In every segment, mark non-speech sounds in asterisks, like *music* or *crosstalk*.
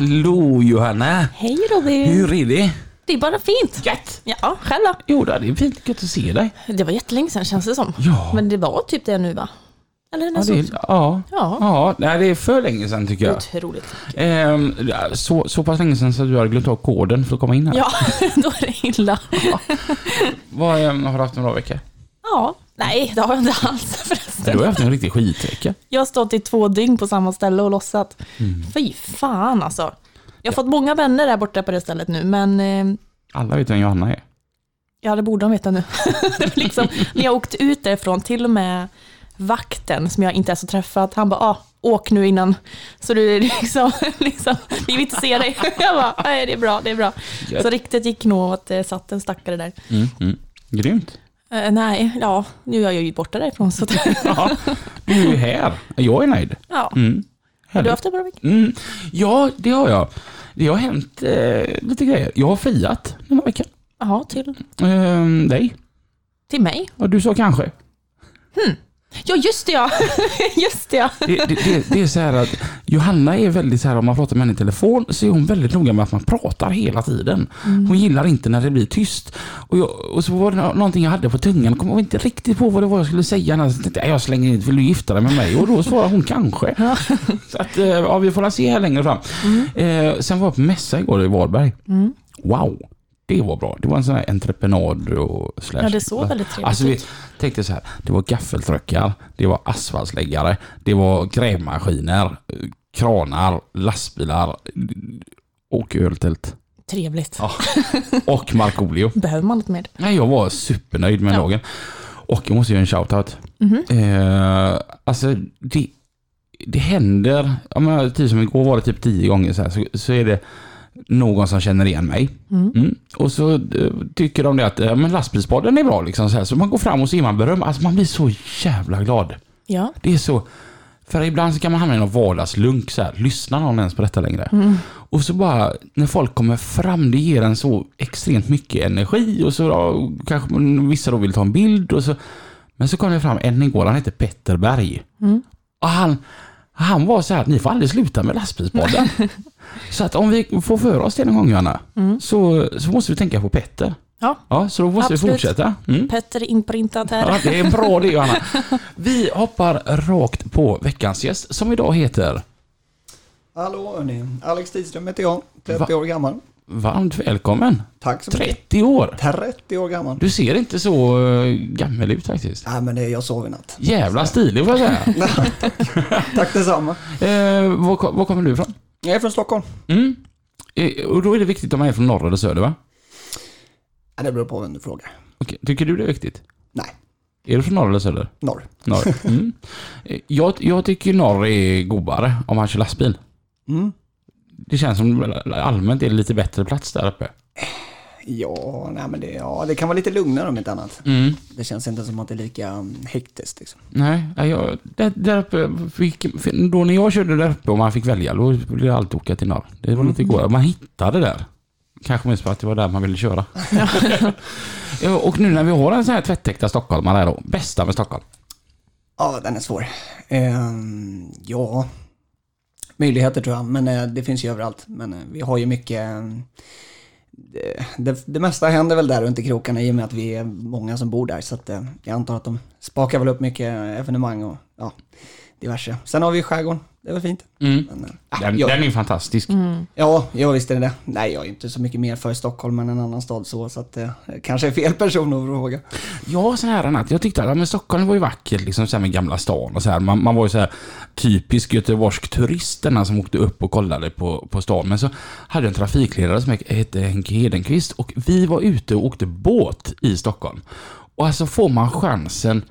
Hallå Johanna! Hej Robin! Hur är det? Det är bara fint. Gött! Ja, själv då? Jo det är fint gött att se dig. Det var jättelänge sedan känns det som. Ja. Men det var typ det nu va? Eller Ja, det ja. Ja. ja. Nej, det är för länge sedan tycker jag. Otroligt. Ehm, så, så pass länge sedan så att du hade glömt av koden för att komma in här. Ja, *laughs* då är det illa. Vad, ehm, har du haft en bra vecka? Ja, nej det har jag inte alls. Du har haft en riktig skitvecka. Jag har stått i två dygn på samma ställe och lossat. Mm. Fy fan alltså. Jag har fått många vänner där borta på det stället nu, men eh, Alla vet vem Johanna är. ja, det borde de veta nu. *laughs* liksom, när jag åkte ut därifrån, till och med vakten som jag inte ens har träffat, han bara, ah, åk nu innan. Så du liksom, *laughs* liksom, vi vill inte se dig. *laughs* Jag bara, nej det är bra, det är bra. Så riktigt gick nog att det satt en stackare där. Mm, mm. Grymt. Eh, nej, ja, nu är jag ju borta därifrån. Så *laughs* Ja, du är ju här. Jag är nöjd. ja. Mm. Har du haft en bra vecka? Mm. Ja, det har jag. Det har hänt eh, lite grejer. Jag har friat den här veckan. Jaha, till, Ehm, dig. till mig? Och du sa kanske. Ja, just det ja! *laughs* just det ja! Det, det, det, det är så här att Johanna är väldigt så här om man pratar med henne i telefon så är hon väldigt noga med att man pratar hela tiden. Hon gillar inte när det blir tyst. Och, jag, och så var det nå- någonting jag hade på tungan, kom inte riktigt på vad det var jag skulle säga. annars tänkte jag, jag slänger in, vill du gifta dig med mig? Och då svarade hon kanske. Så att, eh, ja, vi får se här längre fram. Eh, sen var jag på mässa igår i Varberg. Mm. Wow! Det var bra. Det var en sån här entreprenad och slash. Ja, det såg väldigt trevligt Alltså ut. tänkte så här, det var gaffeltruckar, det var asfaltsläggare, det var grävmaskiner, kranar, lastbilar och öltält. Trevligt. Ja. Och Markoolio. *laughs* Behöver man något mer? Nej, jag var supernöjd med Ja. dagen. Och jag måste göra en shoutout. Mhm. Eh, alltså, det, det händer, ja, men, typ som igår var det typ tio gånger så här, så, så är det någon som känner igen mig. Mm. Mm. Och så eh, tycker de det att men lastbilspodden är bra. Liksom, så, här. så man går fram och så ger man beröm. Alltså man blir så jävla glad. Ja. Det är så... För ibland så kan man hamna i någon vardagslunk så här. Lyssnar någon ens på detta längre? Mm. Och så bara, när folk kommer fram, det ger en så extremt mycket energi och så ja, kanske vissa då vill ta en bild och så... Men så kom det fram en igår, han heter Petter Berg. Mm. Och han, han var så här att ni får aldrig sluta med lastbilspodden. *laughs* så att om vi får för oss det någon gång Johanna, Mm. så, så måste vi tänka på Petter. Ja. Ja, så då måste vi Absolut. fortsätta. Mm. Petter är inprintat här. Ja, det är en bra det *laughs* Johanna. Vi hoppar rakt på veckans gäst som idag heter Hallå hörni, Alex Tidström heter jag, 30 år gammal. Varmt välkommen. Tack så mycket. 30 år. 30 år gammal. Du ser inte så uh, gammal ut faktiskt. Nej men det är jag sov i natt. Jävla stilig får jag säga. *laughs* Tack detsamma. Eh, var, var kommer du ifrån? Jag är från Stockholm. Mm. Eh, och då är det viktigt om man är från norr eller söder va? Ja, det beror på vem du frågar. Okej, Tycker du det är viktigt? Nej, Är du från norr eller söder? norr. Norr. Mm. *laughs* Eh, Jag, jag tycker norr är godare om man kör lastbil. Mm. Det känns som allmänt är det lite bättre plats där uppe. Ja, nej men det, ja, det kan vara lite lugnare om inte annat. Mm. Det känns inte som att det är lika um, hektiskt liksom. Nej, ja, jag, där, där uppe, fick, då när jag körde där uppe och man fick välja, då ville jag alltid åka till norr. Det var lite godare. Man hittade där. Kanske mest för att det var där man ville köra. *laughs* Ja, och nu när vi har en sån här tvättäkta stockholmare då, bästa med Stockholm. Ja, den är svår. Ehm, ja, möjligheter tror jag, men eh, det finns ju överallt. Men eh, vi har ju mycket... Eh, det, det, det mesta händer väl där runt i krokarna i och med att vi är många som bor där. Så att, jag antar att de spakar väl upp mycket evenemang och ja, diverse. Sen har vi skärgården, det väl fint. Mm. Men, eh, Den, jag, den är fantastisk. Mm. Ja, ja, visst är det det. Nej, jag är inte så mycket mer för Stockholm än en annan stad så, så att eh, kanske är fel person att fråga. Ja, så här annat. Jag tyckte att ja, men Stockholm var ju vackert, liksom så här med Gamla stan och så här. Man, man var ju så här typisk göteborgsk turisterna som åkte upp och kollade på, på stan. Men så hade jag en trafikledare som hette Henke Hedenqvist och vi var ute och åkte båt i Stockholm. Och alltså får man chansen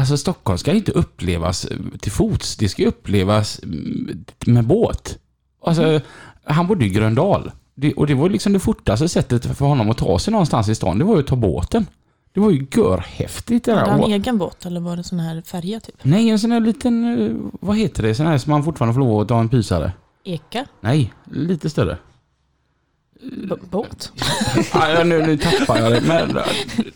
Alltså Stockholm ska inte upplevas eh, till fots, det ska upplevas mm, med båt. Alltså, han bodde i Gröndal. Det, och det var liksom det fortaste sättet för honom att ta sig någonstans i stan, det var ju att ta båten. Det var ju görhäftigt det Hade han egen båt eller var det sån här färja typ? Nej, en sån här liten, eh, vad heter det, sån här som man fortfarande får lov att ta en pysare. Eka? Nej, lite större. B- båt? *laughs* Ja, ja, nu, nu tappar jag det. Men, eh,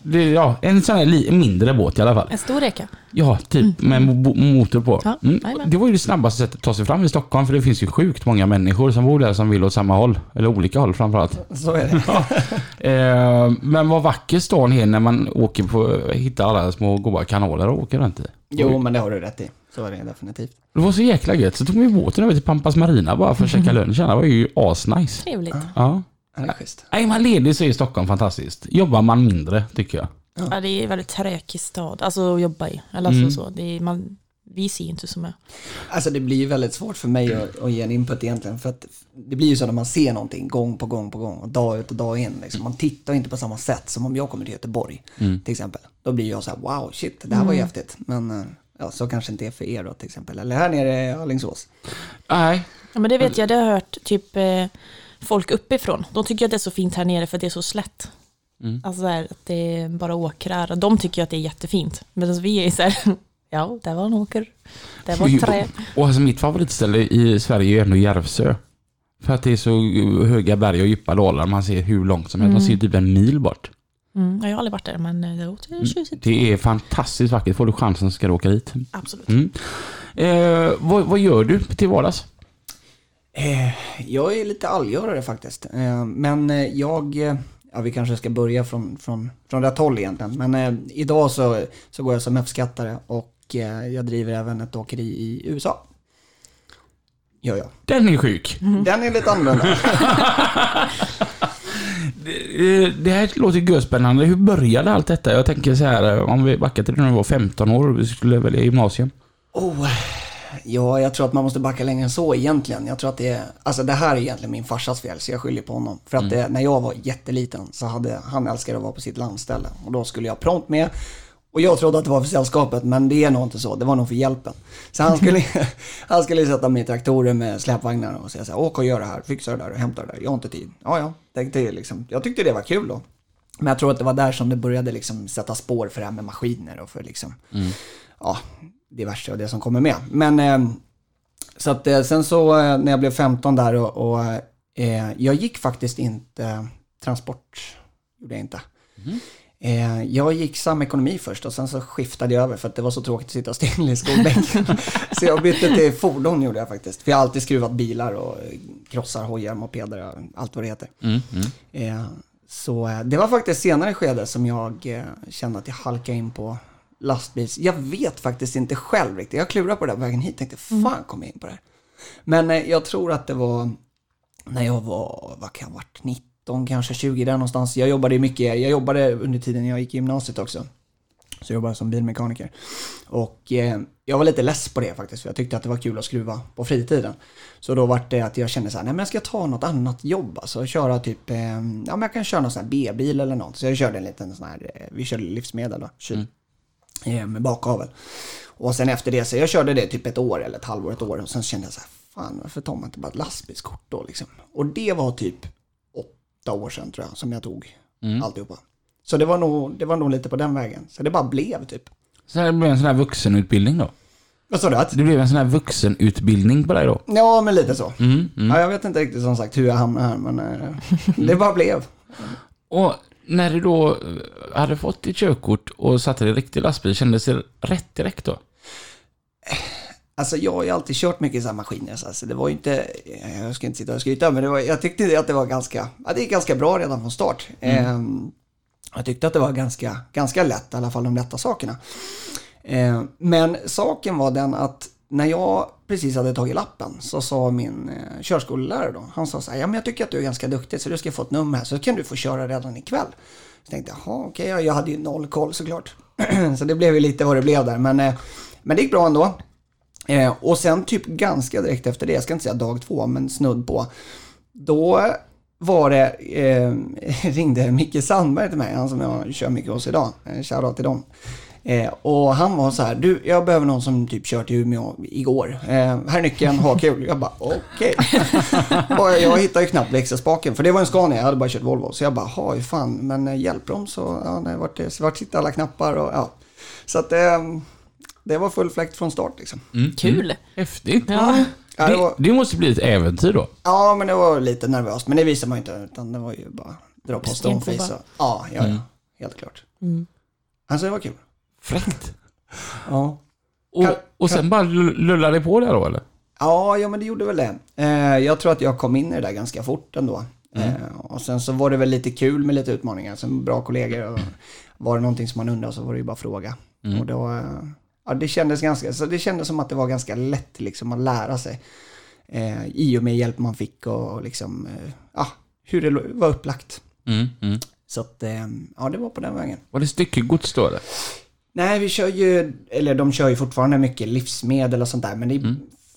det ja, en sån här mindre båt i alla fall. En stor eka? Ja, typ med mo- motor på. Ja, Mm. Det var ju det snabbaste sättet att ta sig fram i Stockholm, för det finns ju sjukt många människor som bor där som vill åt samma håll. Eller olika håll framförallt. *laughs* Så är det. *laughs* Eh, men vad vacker stan är när man åker på, hittar alla små goda kanaler och åker runt i. Jo, men det har du rätt i. Så är det definitivt. Det var så jäkla gött. Så tog vi båten över till Pampas Marina bara för att käka lunch. Det var ju asnice. Trevligt. Ja. Ja, är man ledig så är Stockholm fantastiskt. Jobbar man mindre, tycker jag. Ja, det är en väldigt tråkig stad, alltså att jobba i. Eller alltså Mm. så. Det är, man, vi ser inte så mycket. Alltså det blir ju väldigt svårt för mig att, att ge en input egentligen. För att det blir ju så när man ser någonting gång på gång på gång och dag ut och dag in. Liksom. Man tittar inte på samma sätt som om jag kommer till Göteborg till exempel. Då blir jag så här, wow, shit, det här var ju häftigt. Men eh, ja, så kanske inte är för er då till exempel. Eller här nere i Alingsås. Nej, Ja, men det vet jag, det har jag hört typ eh, folk uppifrån. De tycker att det är så fint här nere för att det är så slätt. Mm. Alltså så här, att det är bara åkrar. De tycker att det är jättefint. Medan vi är så här, *laughs* ja, där var en åker. Där var ett trä. Och alltså mitt favoritställe i Sverige är ändå Järvsö. För att det är så höga berg och djupa dalar. Man ser hur långt som helst. Man ser typ en mil bort. Mm, jag har aldrig varit där, men eh, det låter tjusigt. Det är fantastiskt vackert. Får du chansen ska du åka dit. Absolut. Mm. Eh, vad, vad gör du till vardags? Eh, jag är lite allgörare faktiskt. Eh, men eh, jag, ja vi kanske ska börja från, från, från rätt håll egentligen. Men eh, idag så, så går jag som F-skattare och eh, jag driver även ett åkeri i USA. Gör jag. Den är sjuk. Den är lite annorlunda. *laughs* *laughs* Eh, Det här låter görspännande. Hur började allt detta? Jag tänker så här, om vi backar till när du var 15 år och vi skulle välja gymnasium. Oh, ja, jag tror att man måste backa längre än så egentligen. Jag tror att det är, alltså det här är egentligen min farsas fel, så jag skyller på honom. För att det, när jag var jätteliten så hade han älskade att vara på sitt landställe. Och då skulle jag prompt med. Och jag trodde att det var för sällskapet, men det är nog inte så. Det var nog för hjälpen. Så han skulle, *laughs* han skulle sätta mig i traktorer med släpvagnar och säga så här, åk och gör det här, fixa det där och hämta det där. Jag har inte tid. Ja, ja, tänkte jag liksom. Jag tyckte det var kul då. Men jag tror att det var där som det började liksom sätta spår för det här med maskiner och för liksom, ja, diverse och det som kommer med. Men eh, så att eh, sen så eh, när jag blev 15 där och, och eh, jag gick faktiskt inte transport, gjorde jag inte. Eh, jag gick samekonomi först och sen så skiftade jag över för att det var så tråkigt att sitta still i skolbänken. *laughs* så jag bytte till fordon gjorde jag faktiskt. För jag har alltid skruvat bilar och krossar, hojar, mopeder, allt vad det heter. Eh, så eh, det var faktiskt senare skede som jag kände att jag halkade in på lastbils. Jag vet faktiskt inte själv riktigt. Jag klurade på det vägen hit. Tänkte, fan kom jag in på det här? Men eh, jag tror att det var när jag var, vad kan jag varit, 19, kanske 20 där någonstans. Jag jobbade mycket, jag jobbade under tiden jag gick i gymnasiet också. Så jag jobbade som bilmekaniker. Och eh, jag var lite less på det faktiskt, för jag tyckte att det var kul att skruva på fritiden. Så då var det att jag kände så här, nej men jag ska ta något annat jobb, alltså köra typ, eh, ja men jag kan köra någon sån här B-bil eller något. Så jag körde en liten sån här, eh, vi körde livsmedel då, kyl, eh, med bakavel. Och sen efter det, så jag körde det typ ett år eller ett halvår, ett år. Och sen kände jag så här, fan varför tar man inte bara ett lastbilskort då liksom? Och det var typ åtta år sedan tror jag, som jag tog alltihopa. Så det var, nog, det var nog lite på den vägen. Så det bara blev typ. Så det blev en sån här vuxenutbildning då? Vad sa du? Att? Det blev en sån här vuxenutbildning på dig då? Ja, men lite så. Mm, mm. Ja, jag vet inte riktigt som sagt hur jag hamnade här, men eh, det bara blev. *laughs* Och när du då eh, hade fått ditt körkort och satte dig i riktig lastbil, kändes det rätt direkt då? Alltså jag har ju alltid kört mycket så här maskiner, så alltså, det var ju inte, jag ska inte sitta och skryta, men det var, jag tyckte att det var ganska, ja, det gick ganska bra redan från start. Ehm, jag tyckte att det var ganska, ganska lätt, i alla fall de lätta sakerna. Ehm, men saken var den att när jag precis hade tagit lappen så sa min eh, körskollärare då, han sa så här, ja men jag tycker att du är ganska duktig så du ska få ett nummer här så kan du få köra redan ikväll. Så tänkte jag, jaha okej, ja, jag hade ju noll koll såklart. *clears throat* så det blev ju lite vad det blev där, men, eh, men det gick bra ändå. Eh, och sen typ ganska direkt efter det, jag ska inte säga dag två, men snudd på. Då var det, eh, *laughs* ringde Micke Sandberg till mig, han som jag kör mycket hos idag. Eh, shoutout till dem. Eh, och han var så här, du jag behöver någon som typ kör till Umeå igår. Eh, här är nyckeln, ha kul. Jag bara okej. *laughs* och jag hittade ju knappt växelspaken, för det var en Scania, jag hade bara kört Volvo. Så jag bara, ha fan, men eh, hjälpbroms och ja, nej, vart, det- vart sitter alla knappar och ja. Så att eh, det var full fläkt från start liksom. Kul. Häftigt. Ja. Ja, det var, det måste bli ett äventyr då. ja, men det var lite nervöst, men det visade man inte, utan det var ju bara dra på stoneface. Ja, ja, ja, helt klart. Mm. Alltså det var kul. Fräckt. Ja. Och, Kan- och sen bara lull- lullar det på där då eller? Ja, ja men det gjorde väl det. Eh, jag tror att jag kom in i det där ganska fort ändå. Eh, och sen så var det väl lite kul med lite utmaningar. Sen bra kollegor och var det någonting som man undrade så var det ju bara fråga. Och då, eh, ja det kändes ganska, så det kändes som att det var ganska lätt liksom att lära sig. Eh, I och med hjälp man fick och liksom, eh, ja, hur det var upplagt. Mm, mm. Så att, eh, ja det var på den vägen. Var det styckegods då eller? Nej, vi kör ju, eller de kör ju fortfarande mycket livsmedel och sånt där. Men det,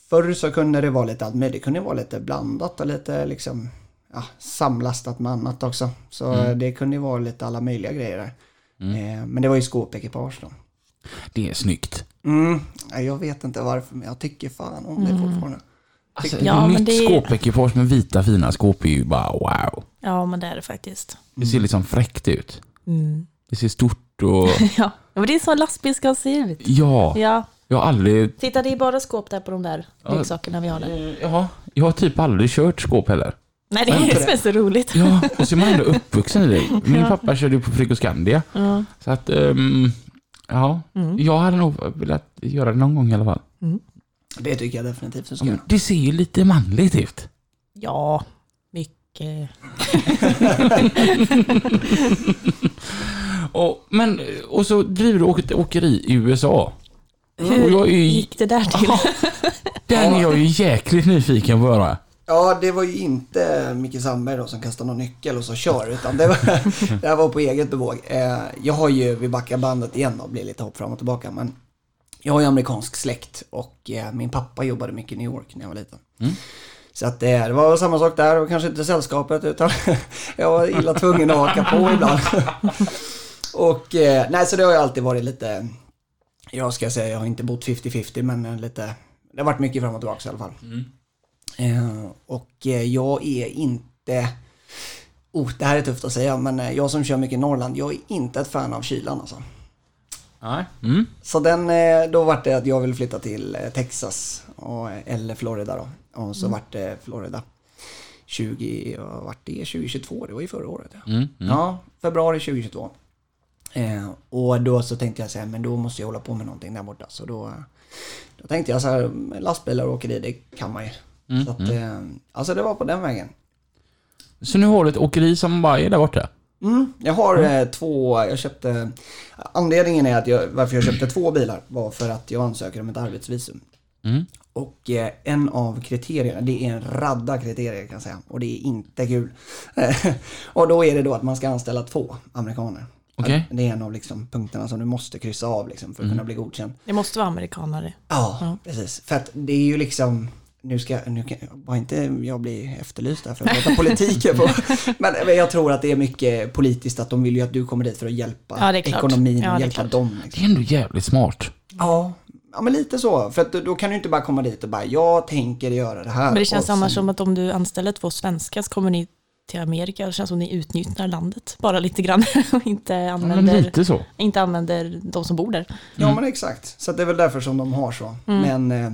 förr så kunde det vara lite allt möjligt. Det kunde vara lite blandat och lite liksom, ja, samlastat med annat också. Så det kunde ju vara lite alla möjliga grejer där. Eh, men det var ju skåpekipage då. Det är snyggt. Mm, ja, jag vet inte varför, men jag tycker fan om det fortfarande. Alltså, Ja, men nytt det- skåpekipage med vita fina skåp är ju bara wow. ja, men det är det faktiskt. Det ser liksom fräckt ut. Mm. Det ser stort och... *laughs* Ja, men det är så en lastbil ska se ut. Ja, Ja, jag har aldrig... titta det är bara skåp där på de där Ja. leksakerna vi har där. Ja, jag har typ aldrig kört skåp heller. Nej, det är det är så roligt. Ja, och så är man ändå uppvuxen i det. *laughs* Min pappa körde ju på Frigoscandia. Ja. Så att, ehm, ja, Mm. jag hade nog velat göra det någon gång i alla fall. Det tycker jag definitivt du Ja, ska men göra. Det ser ju lite manligt ut. Ja, mycket. *laughs* *laughs* Och, men, och så driver du åk- åkeri i USA. Och Hur jag är ju, gick det där till? den är jag ju jäkligt nyfiken på att. Ja, det var ju inte Micke Sandberg då som kastade någon nyckel och så kör, utan det, var, *laughs* det här var på eget bevåg. Eh, jag har ju, vi backar bandet igen och blir lite hopp fram och tillbaka, men jag har ju amerikansk släkt och eh, min pappa jobbade mycket i New York när jag var liten. Så att det, det var samma sak där och kanske inte sällskapet utan *laughs* jag var illa tvungen att haka på ibland. *laughs* och eh, nej, så det har ju alltid varit lite, jag ska säga, jag har inte bott 50-50 men eh, lite, det har varit mycket fram och tillbaka i alla fall. Eh, och eh, jag är inte... Oh, det här är tufft att säga, men eh, jag som kör mycket i Norrland, jag är inte ett fan av kylan alltså. Nej. Mm. Så den, eh, då vart det att jag vill flytta till Texas och, eller Florida då. Och så vart det Florida. 20, ja, vart det 2022? Det var ju förra året. Ja, Mm. ja februari 2022. Eh, och då så tänkte jag så här, men då måste jag hålla på med någonting där borta. Så då, då tänkte jag så här, lastbilar och åkeri, det kan man ju. så att, eh, alltså det var på den vägen. Så nu har du ett åkeri som bara är där borta? Mm, jag har eh, två, jag köpte, anledningen är att jag, varför jag köpte två bilar var för att jag ansöker om ett arbetsvisum. Mm. Och eh, en av kriterierna, det är en radda kriterier kan jag säga. Och det är inte kul. *laughs* och då är det då att man ska anställa två amerikaner. Okej. Det är en av liksom punkterna som du måste kryssa av liksom för att kunna bli godkänd. Det måste vara amerikanare. Ja, precis. För att det är ju liksom, nu ska, nu kan, bara inte jag bli efterlyst där för att prata politik på. *laughs* Men men jag tror att det är mycket politiskt att de vill ju att du kommer dit för att hjälpa Ja, det ekonomin Ja, och det är hjälpa klart. dem. Det Liksom. är ändå jävligt smart. Ja, ja, men lite så. För att då, kan du inte bara komma dit och bara, jag tänker göra det här. Men det känns annars som att om du anställer två svenskar så kommer ni till Amerika. Det känns som ni utnyttjar landet bara lite grann *laughs* och inte Ja, använder, lite så. inte använder de som bor där. Ja men exakt. Så att det är väl därför som de har så. Mm. Men eh,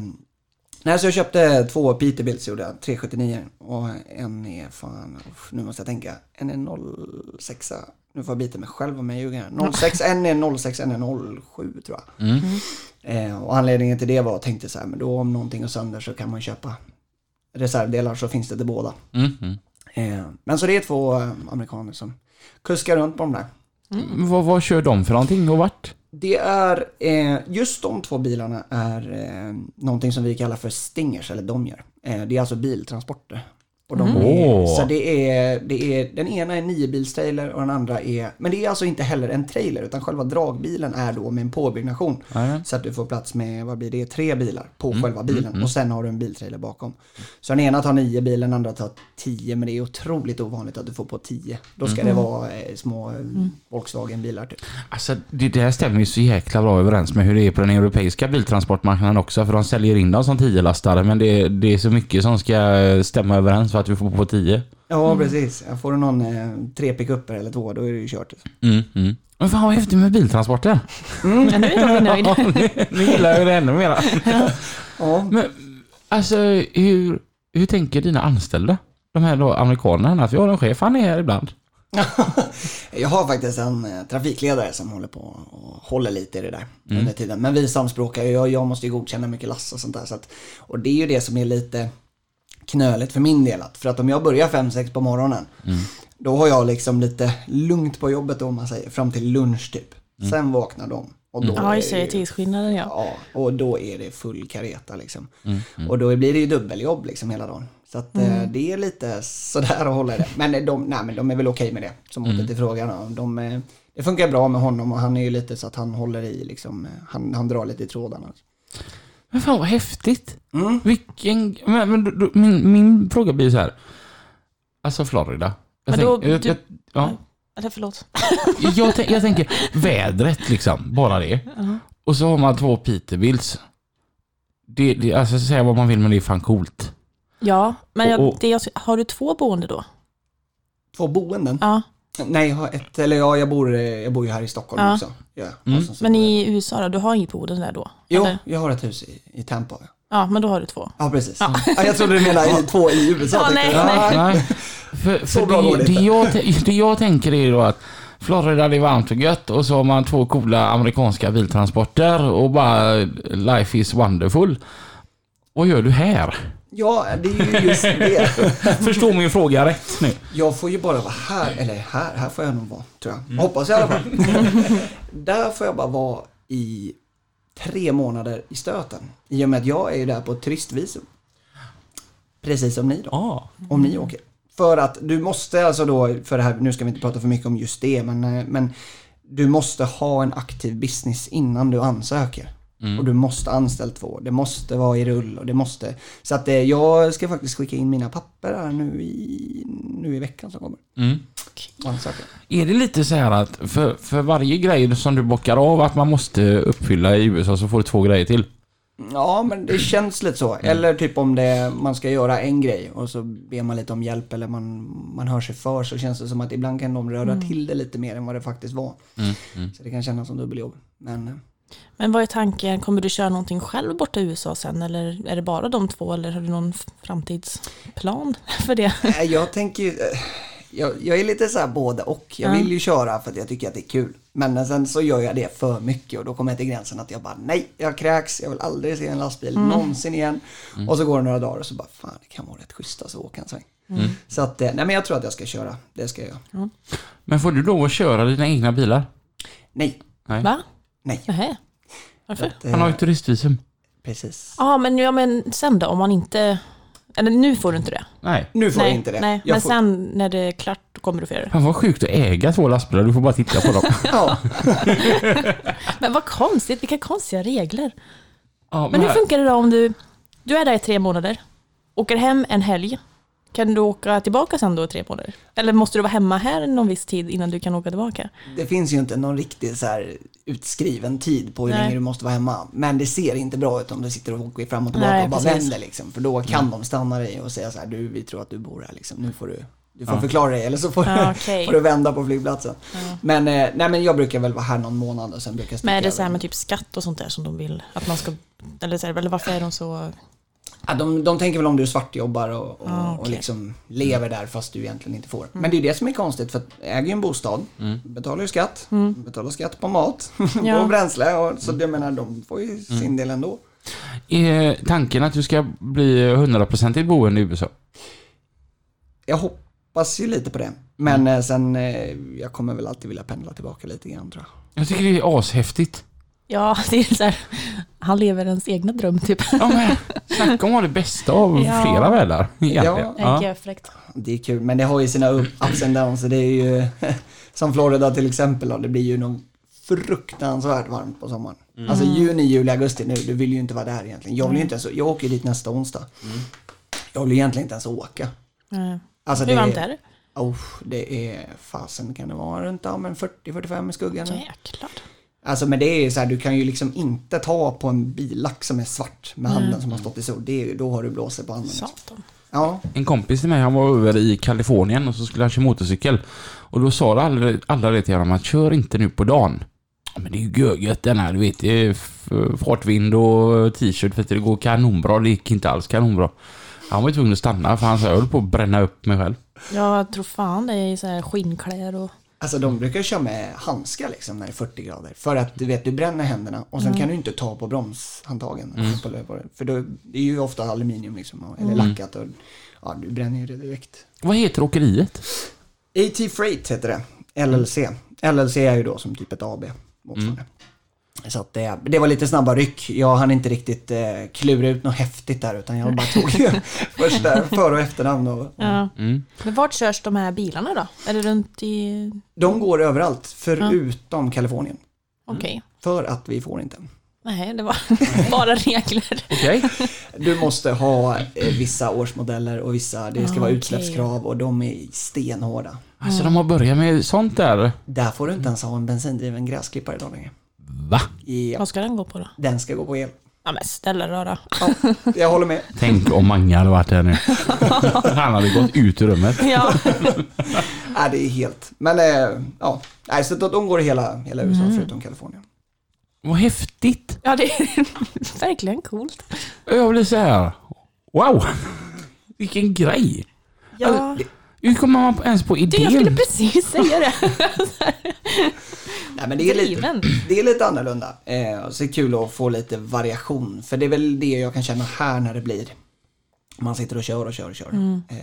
nej, så jag köpte två Peterbilts gjorde jag, 379 och en är fan, uff, nu måste jag tänka, en är 06, nu får jag bita mig själv om jag ljuger här. 06, *laughs* en är 06, en är 07 tror jag. Mm. Eh, och anledningen till det var, jag tänkte så här, men då om någonting går sönder så kan man köpa reservdelar så finns det till båda. Mm. Mm. Eh, men så det är två eh, amerikaner som kuskar runt på de där. Vad, vad kör de för någonting och vart? Det är, eh, just de två bilarna är eh, någonting som vi kallar för stingers, eller de gör. Eh, det är alltså biltransporter. Och de Mm. är. Så det är, det är, den ena är niobilstrailer och den andra är, men det är alltså inte heller en trailer utan själva dragbilen är då med en påbyggnation. Ja. Så att du får plats med, vad blir det, tre bilar på själva bilen och sen har du en biltrailer bakom. Så den ena tar nio bil, den andra tar tio, men det är otroligt ovanligt att du får på tio. Då ska det vara eh, små eh, Volkswagen-bilar typ. Alltså det där stämmer ju så jäkla bra överens med hur det är på den europeiska biltransportmarknaden också. För de säljer in dem som 10-lastare men det, det är så mycket som ska stämma överens för att vi får på 10. Ja, precis. Jag får du någon eh, tre pickuper eller två, då är det ju kört. Mm, mm. Men fan vad häftigt med biltransporter. Ja, nu är Robin nöjd. Nu gillar jag det ännu mer. *laughs* Ja, Men alltså hur, hur tänker dina anställda? De här då amerikanerna, att vi har en chef, han är här ibland. *laughs* Jag har faktiskt en eh, trafikledare som håller på och håller lite i det där under tiden. Men vi samspråkar ju, jag, jag måste ju godkänna mycket lass och sånt där. Så att, och det är ju det som är lite knöligt för min del. För att om jag börjar 5-6 på morgonen, då har jag liksom lite lugnt på jobbet då, om man säger, fram till lunch typ. Sen vaknar de. Och då Ja, är just det tidsskillnaden ja. Ja, och då är det full kareta liksom. Och då blir det ju dubbeljobb liksom hela dagen. Så att eh, det är lite sådär att hålla det. Men de, nej, men de är väl okej med det, som åter till frågan. De, eh, det funkar bra med honom och han är ju lite så att han håller i liksom, eh, han, han drar lite i trådarna. Men fan vad häftigt. Mm. Vilken, men, men, då- min, min fråga blir så här. Alltså Florida. Jag, Men då- tänk, jag, du- jag, ja, Eller förlåt. jag, tänk, jag tänker vädret liksom, bara det. Och så har man två Peterbilts. Det, det, alltså säga vad man vill men det är fan coolt. Ja, men jag, Och- och- det, jag, har du två boende då? Två boenden? Ja, Nej, jag har ett, eller ja, jag bor, jag bor ju här i Stockholm Ja. också. Ja, Mm. så- men i USA då? Du har inget boende där då? Jo, Eller? jag har ett hus i, i Tampa. ja. Ja, men då har du två. Ja, precis. Ja. jag trodde du menade i, två i USA. Ja, tänkte nej, jag. nej. Nej, *laughs* för, Så för bra går det, det det, inte. jag, det jag tänker är då att Florida det är varmt och gött och så har man två coola amerikanska biltransporter och bara life is wonderful. Vad gör du här? Ja, det är ju just det. *laughs* Förstå min fråga rätt nu. Jag får ju bara vara här, eller här, här får jag nog vara, tror jag. Hoppas jag i alla fall. *laughs* där får jag bara vara i tre månader i stöten. I och med att jag är ju där på ett turistvisum. Precis som ni då, Ah. om ni åker. För att du måste alltså då, för det här, nu ska vi inte prata för mycket om just det, men, eh, men du måste ha en aktiv business innan du ansöker. Och du måste anställa två, det måste vara i rull och det måste... Så att eh, jag ska faktiskt skicka in mina papper här nu i, nu i veckan som kommer. Mm. Är det lite så här att för, för varje grej som du bockar av att man måste uppfylla i USA så får du två grejer till? Ja, men det känns lite så. Eller typ om det, man ska göra en grej och så ber man lite om hjälp eller man, man hör sig för så känns det som att ibland kan de röra till det lite mer än vad det faktiskt var. Så det kan kännas som dubbeljobb. Men eh, Men vad är tanken? Kommer du köra någonting själv borta i USA sen? Eller är det bara de två? Eller har du någon framtidsplan *laughs* för det? Nej, jag tänker ju... eh, Jag, jag är lite så här både och. Jag Ja. vill ju köra för att jag tycker att det är kul. Men sen så gör jag det för mycket och då kommer jag till gränsen att jag bara nej, jag kräks, jag vill aldrig se en lastbil någonsin igen. Och så går det några dagar och så bara fan det kan vara rätt schysst alltså att åka en sväng. Så att, eh, nej men jag tror att jag ska köra. Det ska jag göra. Men får du lov att köra dina egna bilar? Nej, Nej. Va? Nej. Nähä. Varför? Eh, Han har ju turistvisum. Precis. Ja, men, ja, men sen då? Om man inte... Eller nu får du inte det. Nej. Nu får nej, jag inte det. Nej, jag men får, sen när det är klart då kommer du få göra det. Fan vad sjukt att äga två lastbilar, du får bara titta på dem. *laughs* Ja, *laughs* Men vad konstigt, vilka konstiga regler. Ja, Men hur funkar det då om du, du är där i tre månader, åker hem en helg, kan du åka tillbaka sen då tre månader? Eller måste du vara hemma här någon viss tid innan du kan åka tillbaka? det finns ju inte någon riktig så här utskriven tid på hur Nej. länge du måste vara hemma. Men det ser inte bra ut om du sitter och åker fram och tillbaka Nej, och bara precis. vänder liksom. För då kan de stanna dig och säga så här, du vi tror att du bor här liksom. Nu får du, du får förklara dig eller så får, Ja, du, okej. *laughs* får du vända på flygplatsen. Men, eh, nej men jag brukar väl vara här någon månad och sen brukar jag sticka Men är det så här över. med typ skatt och sånt där som de vill att man ska, eller, så här, eller varför är de så, Ja, de, de tänker väl om du svartjobbar och, och, Ah, och okej. liksom lever där fast du egentligen inte får. Men det är det som är konstigt för att jag äger ju en bostad, betalar ju skatt, betalar skatt på mat, *laughs* Ja. på bränsle och så jag menar de får ju sin del ändå. Är tanken att du ska bli 100% boende i USA? Jag hoppas ju lite på det. Men eh, sen, eh, jag kommer väl alltid vilja pendla tillbaka lite grann tror jag. Jag tycker det är ashäftigt. Ja *laughs* det är så här, han lever ens egna dröm typ. Ja, men, Snacka om att ha det bästa av *laughs* Ja. flera världar. Ja. Ja. Det är kul, men det har ju sina up- ups and downs. så Det är ju *laughs* som Florida till exempel. Då, det blir ju nog fruktansvärt varmt på sommaren. Alltså juni, juli, augusti nu, du vill ju inte vara där egentligen. Jag vill ju inte ens, jag åker dit nästa onsdag. Jag vill egentligen inte ens åka. Nej. Alltså, Hur varmt är det? Oh, det är, fasen kan det vara runt ja, men 40-45 i skuggan. Jäklar. Alltså men det är ju så här, du kan ju liksom inte ta på en billack som är svart med handen som har stått i sol. Det är, ju- då har du blåser på handen. Satan. Ja, En kompis till mig, han var över i Kalifornien och så skulle han köra motorcykel. Och då sa alla, alla det till honom att kör inte nu på dagen. Ja, men det är ju görgött den här, du vet. Det är fartvind och t-shirt för att det går kanonbra. Det gick inte alls kanonbra. Han var ju tvungen att stanna för han sa jag höll på att bränna upp mig själv. Jag tror fan det är så här skinnkläder och... alltså de brukar köra med handskar liksom när det är 40 grader. För att du vet, du bränner händerna och sen kan du inte ta på bromshandtagen. På, på, för då, det är ju ofta aluminium liksom, eller lackat och ja, du bränner ju det direkt. Vad heter åkeriet? AT Freight heter det, LLC. LLC är ju då som typ ett AB motsvarande. Så att det, det var lite snabba ryck. Jag hann inte riktigt eh, klura ut något häftigt där utan jag bara tog *laughs* första för och efternamn. Och, och. Ja. Mm. Men vart körs de här bilarna då? Är det runt i... De går överallt förutom Kalifornien. Okej. För att vi får inte. Nej, det var *laughs* bara regler. Okej. Du måste ha eh, vissa årsmodeller och vissa, det ska Ah, vara okej. utsläppskrav och de är stenhårda. Alltså de har börjat med sånt där. Där får du inte ens ha en bensindriven gräsklippare idag längre. Va? Ja, Vad ska den gå på då? den ska gå på el. Ja men ställa röra. Ja, jag håller med. Tänk om Mange hade varit här nu. *laughs* Han hade gått ut ur rummet. Ja. *laughs* Nej, det är helt. Men eh, ja, Nej, så de, går i hela, hela USA Mm. förutom Kalifornien. Vad häftigt. ja, det är *laughs* verkligen coolt. Jag blir så här. Wow! Vilken grej! Ja, Hur kommer man ens på du, jag skulle idén? precis säga det. Nej, men det är lite, det är lite annorlunda. Eh, så är det kul att få lite variation. För det är väl det jag kan känna här när det blir. Man sitter och kör och kör och kör. Mm. Eh,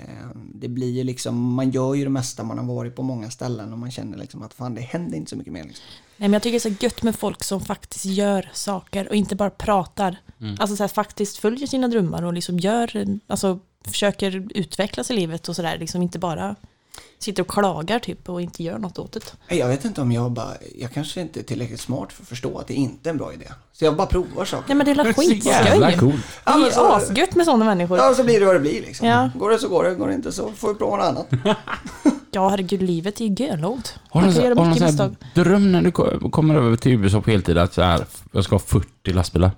det blir ju liksom, man gör ju det mesta, man har varit på många ställen och man känner liksom att fan det händer inte så mycket mer. Liksom. Nej, men jag tycker det är så gött med folk som faktiskt gör saker och inte bara pratar. Alltså så här, faktiskt följer sina drömmar och liksom gör, alltså försöker utvecklas i livet och sådär. Liksom inte bara sitter och klagar typ och inte gör något åt det. Jag vet inte om jag bara, jag kanske inte är tillräckligt smart för att förstå att det inte är en bra idé. Så jag bara provar saker. Nej men det är jävla skitskoj. Det är så- asgött med sådana människor. Ja, så blir det vad det blir liksom. Ja. Går det så går det, går det inte så får vi prova något annat. *laughs* Ja herregud, livet är ju görlångt. Har du någon dröm när du ko- kommer över till USA på heltid att så här, jag ska ha 40 lastbilar?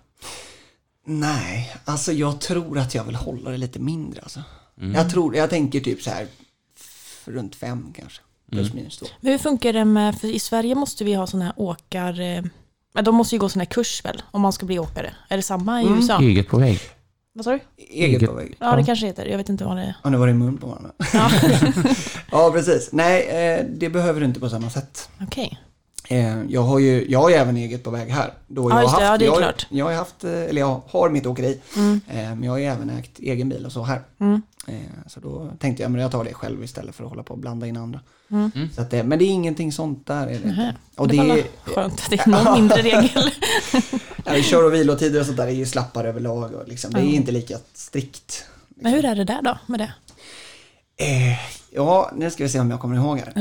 Nej, alltså jag tror att jag vill hålla det lite mindre alltså. Jag tror, jag tänker typ så här runt fem kanske. Plus minus två. Men hur funkar det med, för i Sverige måste vi ha sådana här åkar, eh, men de måste ju gå sån här kurs väl, om man ska bli åkare. Är det samma i Mm. USA? Eget på väg. Vad sa du? Eget, Eget. på väg. Ja, det kanske heter, jag vet inte vad det är. Ja, nu var det i mun på varandra. Ja. *laughs* ja, precis. Nej, eh, det behöver du inte på samma sätt. Okej. Eh, jag har ju, jag har ju även eget på väg här. Då Ja, jag just har det. haft, Ja, det är jag, klart. Jag har haft, eh, eller jag har mitt åkeri. Mm. Eh, men jag har ju även ägt egen bil och så här. Mm. Eh, så då tänkte jag, men jag tar det själv istället för att hålla på och blanda in andra. Mm. Så att det, men det är ingenting sånt där. Är det. Och det det var är, skönt att det är någon mindre *laughs* regel. *laughs* ja, kör och vilotider och sånt där är ju slappare överlag. Och liksom, det är Ja. inte lika strikt. Men hur är det där då med det? Eh, ja, nu ska vi se om jag kommer ihåg här.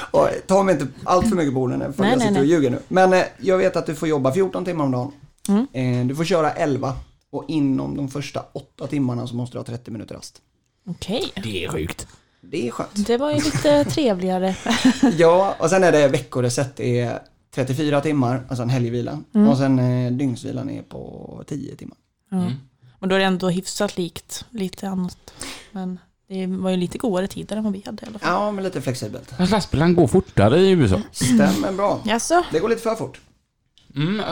*laughs* och ta mig inte allt för mycket på orden för Nej, jag nej, sitter och nej. ljuger nu. Men eh, jag vet att du får jobba 14 timmar om dagen. Mm. Eh, du får köra 11 och inom de första 8 timmarna så måste du ha 30 minuter rast. Okej, Det är sjukt. Det är skönt. det var ju lite *laughs* trevligare. *laughs* ja, och sen är det veckoreset. Det är 34 timmar, alltså en helgvila. Mm. Och sen eh, dygnsvilan är på 10 timmar. Ja. Men då är det ändå hyfsat likt lite annat. Men det var ju lite godare tider än vad vi hade i alla fall. Ja, men lite flexibelt. Fast lastbilen går fortare i USA. Stämmer bra. Jaså? Det går lite för fort. Mm,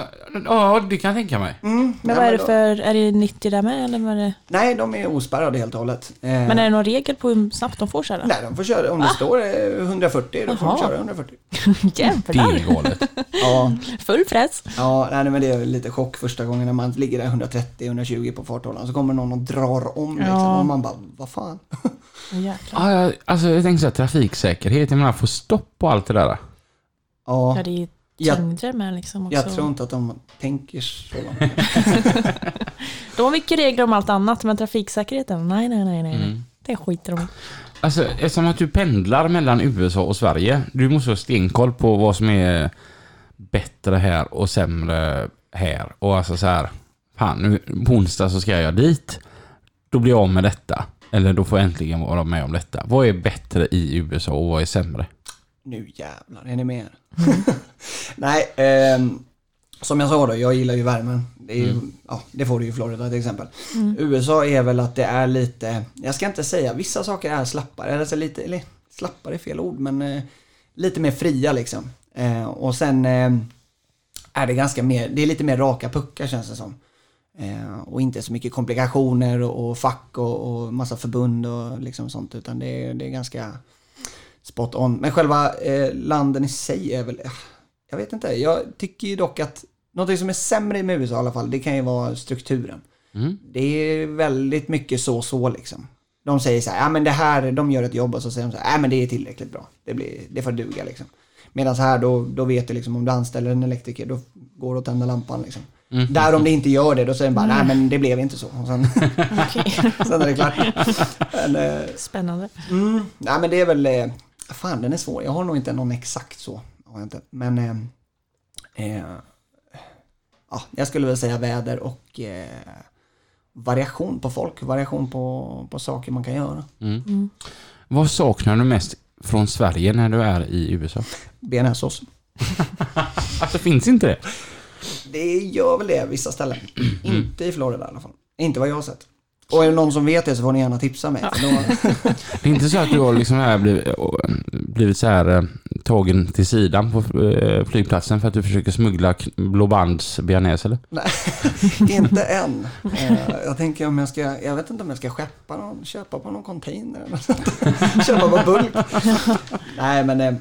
ja, det kan jag tänka mig. Mm, Men vad är det då- för, är det 90 där med eller vad det? Nej, de är ospärrade helt och hållet. Eh, Men är det någon regel på hur snabbt de får köra? Nej, de får köra. Om det står eh, 140, då får de köra 140. Det *laughs* Jävlar! är galet. *laughs* Ja, Full press. ja nej, men det är lite chock första gången när man ligger där 130-120 på farthållaren. Så kommer någon och drar om liksom. Ja. Och man bara, vad fan? Ja, jag, alltså jag tänker så här, trafiksäkerhet, jag menar få stopp på allt det där. Ja, Ja, det tyngder med liksom också. jag tror inte att de tänker så långt. *laughs* De har mycket regler om allt annat, men trafiksäkerheten, nej, nej, nej, nej. Mm. Det skiter de i. Alltså, eftersom att du pendlar mellan USA och Sverige, du måste ha stenkoll på vad som är bättre här och sämre här. Och alltså så här, fan, nu på onsdag så ska jag dit. Då blir jag av med detta. Eller då får jag äntligen vara med om detta. Vad är bättre i USA och vad är sämre? Nu jävlar, är ni med? *laughs* Nej, ehm, som jag sa då, jag gillar ju värmen. Det, är ju, ja, det får du ju i Florida till exempel. USA är väl att det är lite, jag ska inte säga, vissa saker är slappare, alltså lite, eller slappare är fel ord, men eh, lite mer fria liksom. Eh, och sen eh, är det ganska mer, det är lite mer raka puckar känns det som. Eh, och inte så mycket komplikationer och, och fack och, och massa förbund och liksom sånt, utan det, är- det är ganska spot on. Men själva eh, landen i sig är väl, ah, jag vet inte, jag tycker ju dock att något som är sämre med USA i alla fall, det kan ju vara strukturen. Mm. Det är väldigt mycket så så liksom. De säger så här, ja men det här, de gör ett jobb och så säger de så här, ja men det är tillräckligt bra. Det, blir, det får duga liksom. Medan här då, då vet du liksom om du anställer en elektriker, då går det att tända lampan liksom. Mm. Där om det inte gör det, då säger de bara, nej men det blev inte så. Och sen, *laughs* Okej. *laughs* sen är det klart. *laughs* Men, eh, Spännande. Mm, nej men det är väl, eh, fan den är svår. Jag har nog inte någon exakt så. Har jag inte. Men eh, eh, ja, jag skulle väl säga väder och eh, variation på folk, variation på, på saker man kan göra. Mm. Vad saknar du mest från Sverige när du är i USA? Bearnaisesås. *laughs* Alltså finns inte det? Det gör väl det vissa ställen. Inte i Florida i alla fall. Inte vad jag har sett. Och är det någon som vet det så får ni gärna tipsa mig. Då, *laughs* Det är inte så att du har liksom här blivit, blivit så här eh, tagen till sidan på eh, flygplatsen för att du försöker smuggla k- Blå Bands bearnaise eller? *laughs* Nej, inte än. Eh, jag tänker om jag ska, jag vet inte om jag ska skeppa någon, köpa på någon container eller något. *laughs* Köpa på bulk. Nej men, eh,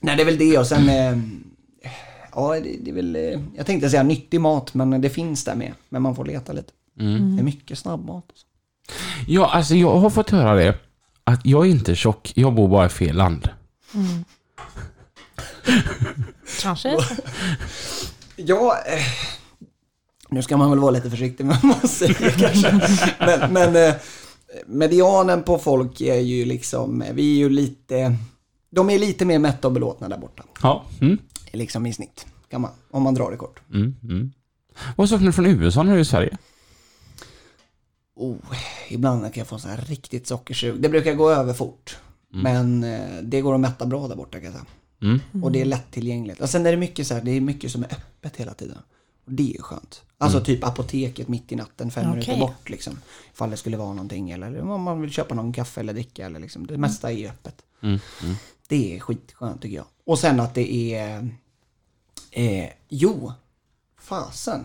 nej det är väl det och sen, eh, ja det, det är väl, eh, jag tänkte säga nyttig mat men det finns där med. Men man får leta lite. Mm. Det är mycket snabbmat. Ja, alltså jag har fått höra det. Att jag är inte tjock, jag bor bara i fel land. *laughs* Kanske. Ja, eh, nu ska man väl vara lite försiktig med vad man säger kanske. Men, men eh, medianen på folk är ju liksom, vi är ju lite, de är lite mer mätta och belåtna där borta. Ja. Mm. Liksom i snitt, kan man, om man drar det kort. Mm. Mm. Vad saknar du från USA när du är i Sverige? Oh, ibland kan jag få så här riktigt sockersug. Det brukar gå över fort. Men eh, det går att mätta bra där borta kan jag säga. Mm. Och det är lättillgängligt. Och sen är det mycket så här, det är mycket som är öppet hela tiden. Och det är skönt. Alltså typ apoteket mitt i natten, fem Okej. minuter bort liksom. Ifall det skulle vara någonting eller om man vill köpa någon kaffe eller dricka eller liksom. Det mesta är öppet. Mm. Mm. Det är skitskönt tycker jag. Och sen att det är... Eh, jo, fasen.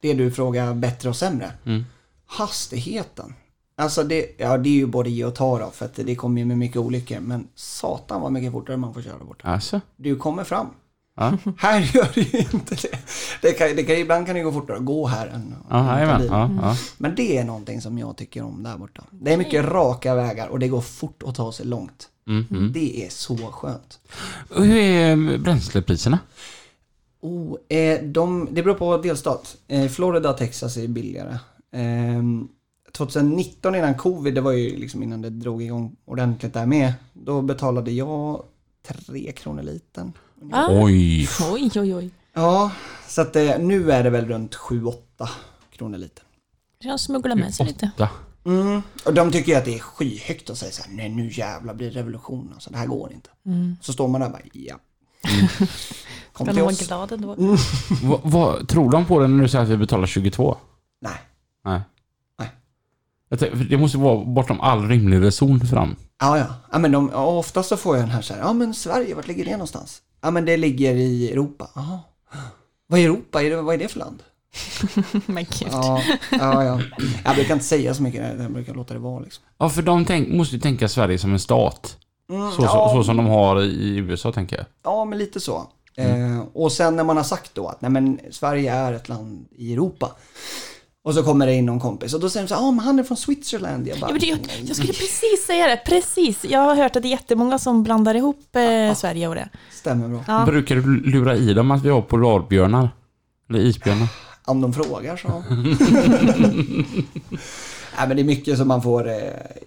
Det du frågar bättre och sämre. Mm. Hastigheten. Alltså det, ja, det är ju både ge och ta då, för att det kommer ju med mycket olyckor. Men satan vad mycket fortare man får köra där borta. Alltså? Du kommer fram. Ja. *laughs* Här gör det ju inte det. det, kan, det kan, ibland kan det gå fortare att gå här än Ja, än ta bilen. Ja, ja. Men det är någonting som jag tycker om där borta. Det är mycket raka vägar och det går fort att ta sig långt. Mm. Mm. Det är så skönt. Och Hur är bränslepriserna? Oh, eh, de, det beror på delstat. Eh, Florida och Texas är billigare. Eh, 2019 innan covid, det var ju liksom innan det drog igång ordentligt där med. Då betalade jag 3 kronor liten. Ah. Oj! Oj, oj, oj. Ja, så att eh, nu är det väl runt 7-8 kronor liten. Jag smugglar med sig lite. Mm. Och de tycker ju att det är skyhögt att säga så här, nej nu jävlar blir det revolution, alltså det här går inte. Så står man där och bara, ja. *laughs* Kom Kan till oss. glada ändå? Vad, vad tror de på det när du säger att vi betalar 22? Nej. Nej. Nej. Jag tänkte, det måste vara bortom all rimlig reson fram. Ja, ja. ja men de, oftast så får jag den här så här, ja men Sverige, vart ligger det någonstans? Ja men det ligger i Europa. Jaha. Vad är Europa? Är det, vad är det för land? *laughs* Men gud. Ja, ja, ja. Jag brukar inte säga så mycket, jag brukar låta det vara liksom. Ja, för de tänk, måste ju tänka Sverige som en stat. Mm, Så, så, ja, så som de har i USA, tänker jag. Ja, men lite så. Eh, och sen när man har sagt då att nej men Sverige är ett land i Europa. Och så kommer det in någon kompis och då säger de så här, ja men han är från Switzerland. Jag bara, Ja, men det- jag, jag skulle precis säga det, precis. Jag har hört att det är jättemånga som blandar ihop eh, Sverige och det. stämmer bra. Ja. Brukar du lura i dem att vi har polarbjörnar? Eller isbjörnar? Om de frågar så. *laughs* Nej men det är mycket som man får, eh,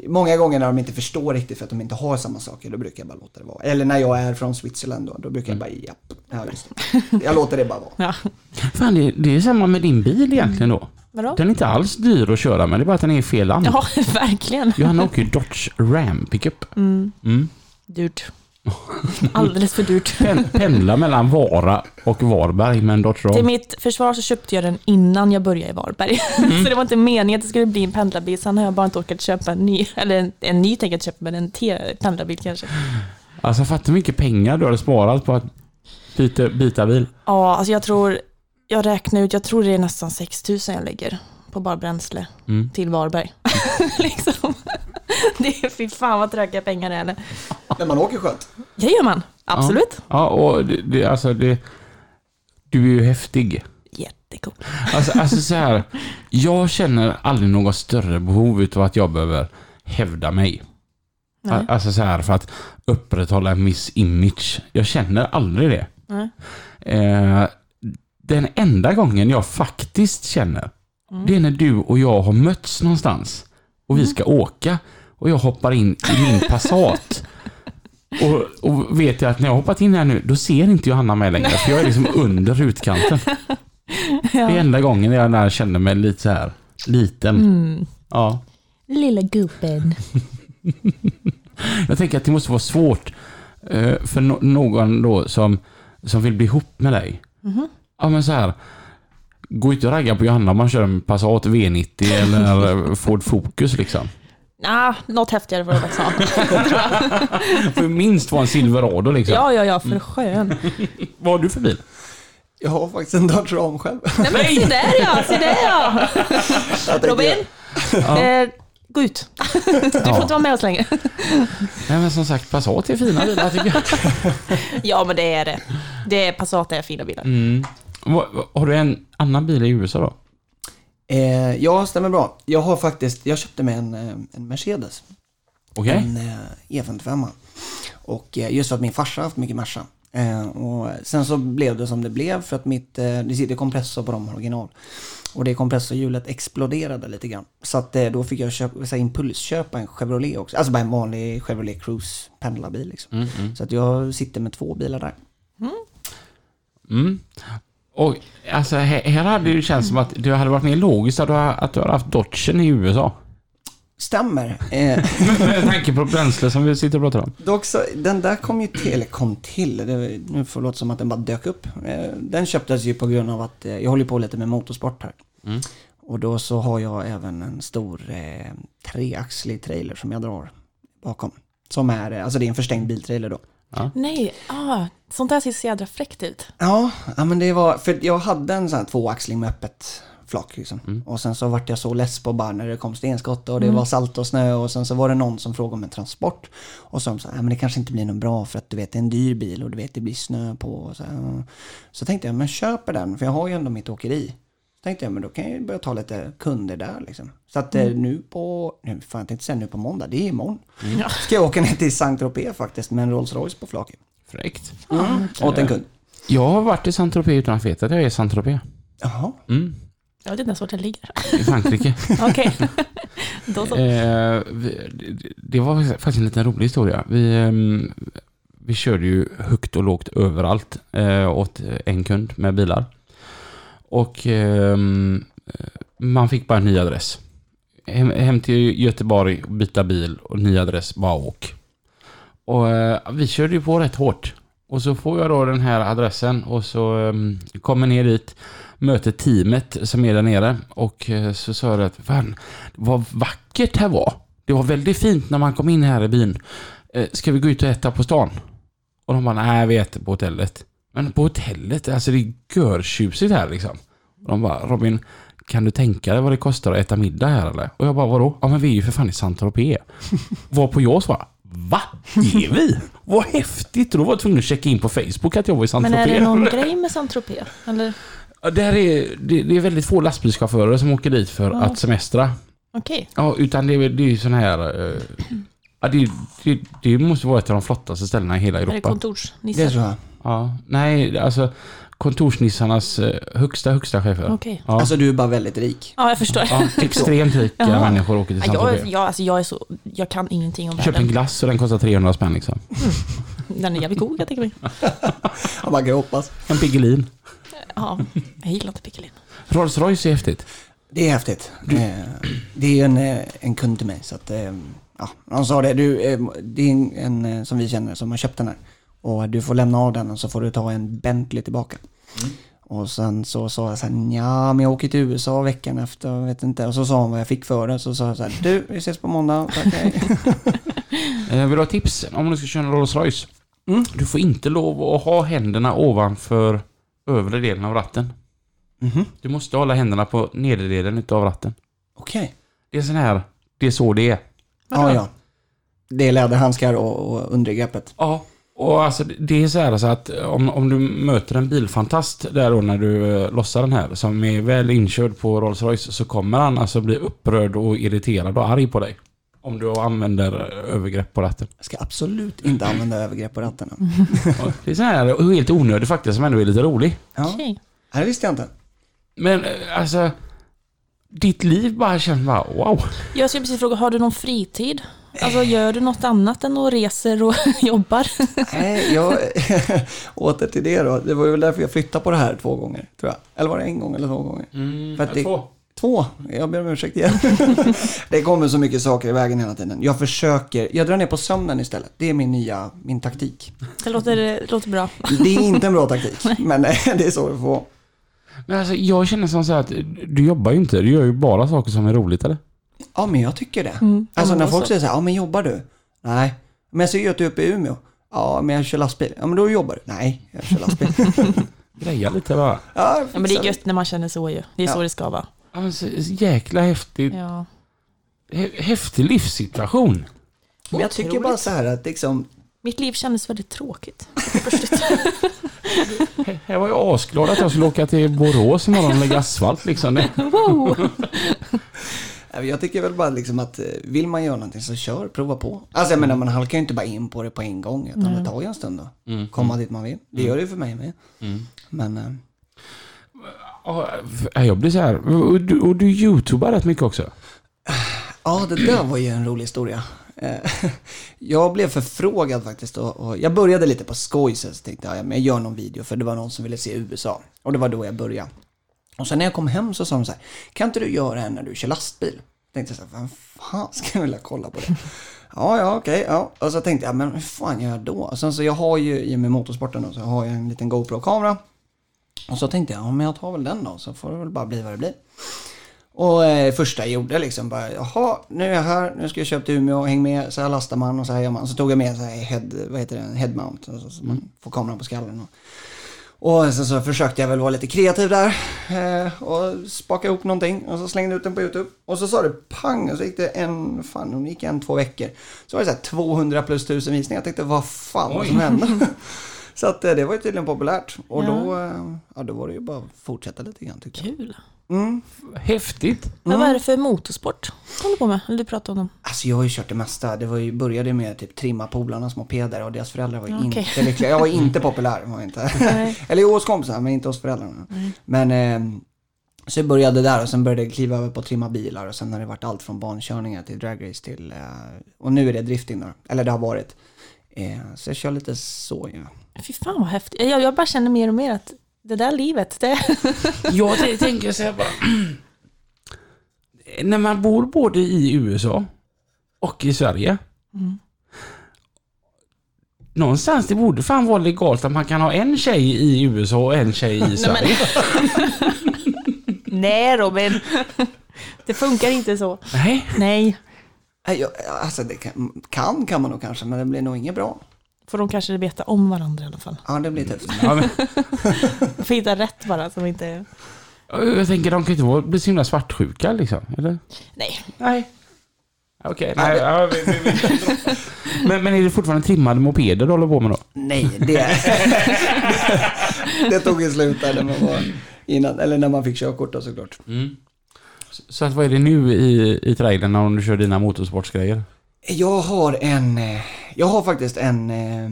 många gånger när de inte förstår riktigt för att de inte har samma saker, då brukar jag bara låta det vara. Eller när jag är från Switzerland då, då brukar jag bara, japp, ja just det. Jag låter det bara vara. *laughs* Ja. Fan, det, det är samma med din bil egentligen då. Vadå? Den är inte alls dyr att köra men det är bara att den är i fel land. Ja, *laughs* verkligen. Johanna åker ju Dodge Ram pickup. Mm. Dyrt. *laughs* Alldeles för dyrt. Pen, pendla mellan Vara och Varberg med en Dodge Till Ram. mitt försvar så köpte jag den innan jag började i Varberg. *laughs* så det var inte meningen att det skulle bli en pendlarbil. Sen har jag bara inte orkat köpa en ny, eller en, en ny tänker jag köpa, men en till pendlarbil kanske. Alltså fatta hur mycket pengar du hade sparat på att byta, byta bil. Ja, alltså jag tror, jag räknar ut, jag tror det är nästan 6000 jag lägger på bara bränsle Mm. till Varberg. *laughs* liksom. Det är fy fan vad tröga pengar det är. eller? Men man åker skönt. Det gör man, absolut. Ja, och det, det, alltså det... Du är ju häftig. Jättecool. Alltså, alltså så här, jag känner aldrig något större behov av att jag behöver hävda mig. Nej. Alltså så här för att upprätthålla en viss image. Jag känner aldrig det. Nej. Eh, den enda gången jag faktiskt känner, Mm. det är när du och jag har mötts någonstans och vi ska åka och jag hoppar in i min Passat. *laughs* Och, och vet jag att när jag hoppat in här nu, då ser inte Johanna mig längre, för jag är liksom under rutkanten. *laughs* Det är enda gången jag där känner mig lite så här liten. Mm. Ja. Lilla gubben. *laughs* Jag tänker att det måste vara svårt eh, för någon då som, som vill bli ihop med dig. Mhm. Ja men så här. Gå inte och ragga på Johanna om man kör en Passat V90 eller Ford Focus liksom. Ah, något häftigare *laughs* får det vara. För minst vara en Silverado liksom. Ja, ja, ja, för skön. Vad har du för bil? Jag har faktiskt en Dodge Ram själv. Nej men se där ja, se där ja. Robin, eh, gå ut. Du får inte vara med oss längre. Nej men som sagt, Passat är fina bilar tycker jag. Ja, men det är det. Det är Passat är fina bilar. Mm. Har du en annan bil i USA då? Eh, ja, stämmer bra. Jag har faktiskt, jag köpte mig en, eh, en Mercedes. Okej? En eh, E55. Och eh, just för att min farsa har haft mycket Merca. Eh, och sen så blev det som det blev för att mitt, eh, det sitter kompressor på de original. Och det kompressorhjulet exploderade lite grann. Så att eh, då fick jag köpa, så här, impulsköpa en Chevrolet också. Alltså bara en vanlig Chevrolet Cruise pendlarbil liksom. Mm, mm. Så att jag sitter med två bilar där. Mm. Och alltså här, här hade det ju känts som att det hade varit mer logiskt att du, har- att du hade haft Dodgen i USA. Stämmer. Eh, *laughs* Med tanke på bränsle som vi sitter och pratar om. Dock så, den där kom ju till, eller kom till, det, nu får det låta som att den bara dök upp. Eh, Den köptes ju på grund av att eh, jag håller på lite med motorsport här. Mm. Och då så har jag även en stor eh, treaxlig trailer som jag drar bakom. Som är, alltså det är en förstängd biltrailer då. Nej, ah, sånt där ser så jädra fräckt ut. Ja, ja men det var, för jag hade en sån här tvåaxling med öppet flak liksom. Och sen så vart jag så less på bara när det kom stenskott och det var salt och snö och sen så var det någon som frågade om en transport. Och så sa ja men det kanske inte blir något bra för att du vet det är en dyr bil och du vet det blir snö på. Och så, ja. så tänkte jag, men köper den för jag har ju ändå mitt åkeri. Tänkte jag, men då kan jag ju börja ta lite kunder där liksom. Så att eh, nu på, nu fan jag tänkte säga nu på måndag, det är imorgon. *laughs* Ska jag åka ner till Saint-Tropez faktiskt med en Rolls Royce på flaket. Fräckt. Mm. Åt en kund. Jag har varit i Saint-Tropez utan att veta att jag är i Saint-Tropez. Jaha. Mm. Jag vet inte ens vart det ligger. I Frankrike. *laughs* Okej. *laughs* Då så. eh, det var faktiskt en liten rolig historia. Vi, ehm, vi körde ju högt och lågt överallt eh, åt en kund med bilar. Och eh, man fick bara en ny adress. Hem, hem till Göteborg, byta bil och ny adress, bara åk. Och eh, vi körde ju på rätt hårt. Och så får jag då den här adressen och så um, kommer ner dit, möter teamet som är där nere och eh, så sa jag att fan, vad vackert här var. Det var väldigt fint när man kom in här i byn. Eh, ska vi gå ut och äta på stan? Och de bara, nej vi äter på hotellet. Men på hotellet, alltså det är görtjusigt här liksom. De bara, Robin, kan du tänka dig vad det kostar att äta middag här eller? Och jag bara, vadå? Ja men vi är ju för fan i Saint-Tropez. *laughs* Var på jag svarade, va? Det är vi? Vad häftigt! Och då var jag tvungen att checka in på Facebook att jag var i Men är det någon *laughs* grej med Saint-Tropez? Eller? Ja, Där är, det, det är väldigt få lastbilschaufförer som åker dit för Ja. att semestra. Okej. Ja, utan det, är- det är ju sån här... eh, ja, det, det, det måste vara ett av de flottaste ställena i hela Är det Europa. Det kontorsnisse? tror jag. Ja, nej, alltså kontorsnissarnas eh, högsta, högsta chefer. Okej. Ja. Alltså du är bara väldigt rik. Ja, jag förstår. ja, extremt rika människor åker till Ja, jag, alltså, jag, är så, jag kan ingenting om Köp en världen. glass och den kostar 300 spänn liksom. Den är jävligt god, jag tänker mig. Ja, man kan hoppas. En Piggelin. Ja, jag gillar inte Piccolin. Rolls Royce är häftigt. Det är häftigt. Eh, Det är ju en, eh, en kund till mig så att, ja, han sa det, du, det är en, som vi känner som har köpt den här. Och du får lämna av den och så får du ta en Bentley tillbaka. Och sen så sa jag så här, ja men jag åker till USA veckan efter, jag vet inte. Och så sa han vad jag fick för det. Så sa jag så här, du vi ses på måndag, tack hej. *laughs* Eh, vill du ha tips om du ska köra en Rolls Royce? Mm. Du får inte lov att ha händerna ovanför övre delen av ratten. Mhm, Du måste hålla händerna på nederdelen utav ratten. Okej. Det är sån här, det är så det är. Ja, ja. Det är läderhandskar och, och undergreppet. Ja. Och alltså det är så här så att om, om du möter en bilfantast där då när du eh, lossar den här som är väl inkörd på Rolls Royce så kommer han alltså bli upprörd och irriterad och arg på dig. Om du använder övergrepp på ratten. Jag ska absolut inte använda övergrepp på ratten. Det är så här helt onödig fakta som ändå är lite rolig. Ja, Okej. det visste jag inte. Men eh, alltså, ditt liv bara känns bara wow. Jag skulle precis fråga, har du någon fritid? Alltså gör du något annat än att reser och *laughs* jobbar? Nej, jag... *laughs* åter till det då. Det var ju väl därför jag flyttade på det här två gånger, tror jag. Eller var det en gång eller två gånger? För att det- Två. Två. Jag ber om ursäkt igen. *laughs* det kommer så mycket saker i vägen hela tiden. Jag försöker, jag drar ner på sömnen istället. Det är min nya, min taktik. Det låter, det låter bra. Det är inte en bra taktik, men det är så det får. Men alltså, jag känner som så här att du jobbar ju inte, du gör ju bara saker som är roligt eller? Ja, men jag tycker det. Mm. Alltså när folk säger så här, ja men jobbar du? Nej. Men jag ser ju att du är uppe i Umeå. Ja, men jag kör lastbil. Ja, men då jobbar du. Nej, jag kör lastbil. *laughs* Greja lite bara. ja, Ja, men det är gött när man känner så ju. Det är Ja. så det ska vara. Ja, men så, jäkla häftigt, Ja. hä- häftig livssituation. Men jag tycker bara så här att liksom, Mitt liv kändes väldigt tråkigt. *laughs* Här var jag asglad att jag skulle åka till Borås imorgon och lägga asfalt liksom. *laughs* Wow. jag tycker väl bara liksom att eh, vill man göra någonting så kör, prova på. Alltså jag menar man halkar ju inte bara in på det på en gång utan det tar ju en stund då. Mm. Komma dit man vill. Det gör det ju för mig med. Mm. Men Ja, jag blir så här. Och du, och du youtubar rätt mycket också. Ja, det där var ju en rolig historia. Eh, *laughs* Jag blev förfrågad faktiskt och, och jag började lite på skoj så tänkte jag, ja, men jag gör någon video för det var någon som ville se USA. Och det var då jag började. Och sen när jag kom hem så sa de så här, kan inte du göra en när du kör lastbil? Jag tänkte så här, vem fan *laughs* ska jag vilja kolla på det? *laughs* Ja, ja, okej, ja. Och så tänkte jag, men hur fan gör jag då? Och sen så jag har ju, i och med motorsporten då, så har jag en liten GoPro-kamera. Och så tänkte jag, ja men jag tar väl den då, så får det väl bara bli vad det blir. Och eh, första jag gjorde liksom bara, jaha, nu är jag här, nu ska jag köpa till Umeå, häng med, så här lastar man och så här gör man. Så tog jag med så här head, vad heter det, headmount, alltså, så man får kameran på skallen. Och, och sen så försökte jag väl vara lite kreativ där eh, och spaka ihop någonting och så slängde jag ut den på YouTube. Och så sa det pang och så gick det en, fan, det gick en, två veckor. Så var det så här 200 plus tusen visningar. Jag tänkte, vad fan vad som hände? *laughs* Så att eh, det var ju tydligen populärt. Och Ja. då, eh, ja, då var det ju bara att fortsätta lite grann tyckte jag. Kul. Mm. Häftigt. Men vad är det för motorsport du håller på med? Eller du pratar om dem? Alltså jag har ju kört det mesta. Det var ju, började med typ trimma polarnas mopeder och deras föräldrar var ju Ja, okej. inte lyckliga. Jag var inte *laughs* populär, var inte. *laughs* Eller jo, hos kompisar, men inte hos föräldrarna. Men eh, så jag började där och sen började jag kliva över på att trimma bilar och sen har det varit allt från bankörningar till dragrace till, eh, och nu är det drifting då. Eller det har varit. Eh, så jag kör lite så ju. Fy fan vad häftigt. Jag, jag bara känner mer och mer att det där livet, det... *laughs* Jag tänker så här bara. *clears throat* När man bor både i USA och i Sverige. Någonstans det borde fan vara legalt att man kan ha en tjej i USA och en tjej i Sverige. *laughs* Nej Robin. Det funkar inte så. Nej. Nej. Nej, jag, alltså det kan, kan kan man nog kanske, men det blir nog inget bra. Får de kanske veta om varandra i alla fall. Ja, det blir tufft. Ja, men, *laughs* får hitta rätt bara som inte... jag tänker de kan inte vara- bli så himla svartsjuka liksom. Eller? Nej. Nej. Okej, nej. Ja, vi, vi, vi, *laughs* men, men är det fortfarande trimmade mopeder du håller på med då? Nej, det... *laughs* det tog ju slut där när man var innan, eller när man fick körkort då såklart. Så, så att vad är det nu i, i trailern om du kör dina motorsportsgrejer? Jag har en, eh, Jag har faktiskt en eh,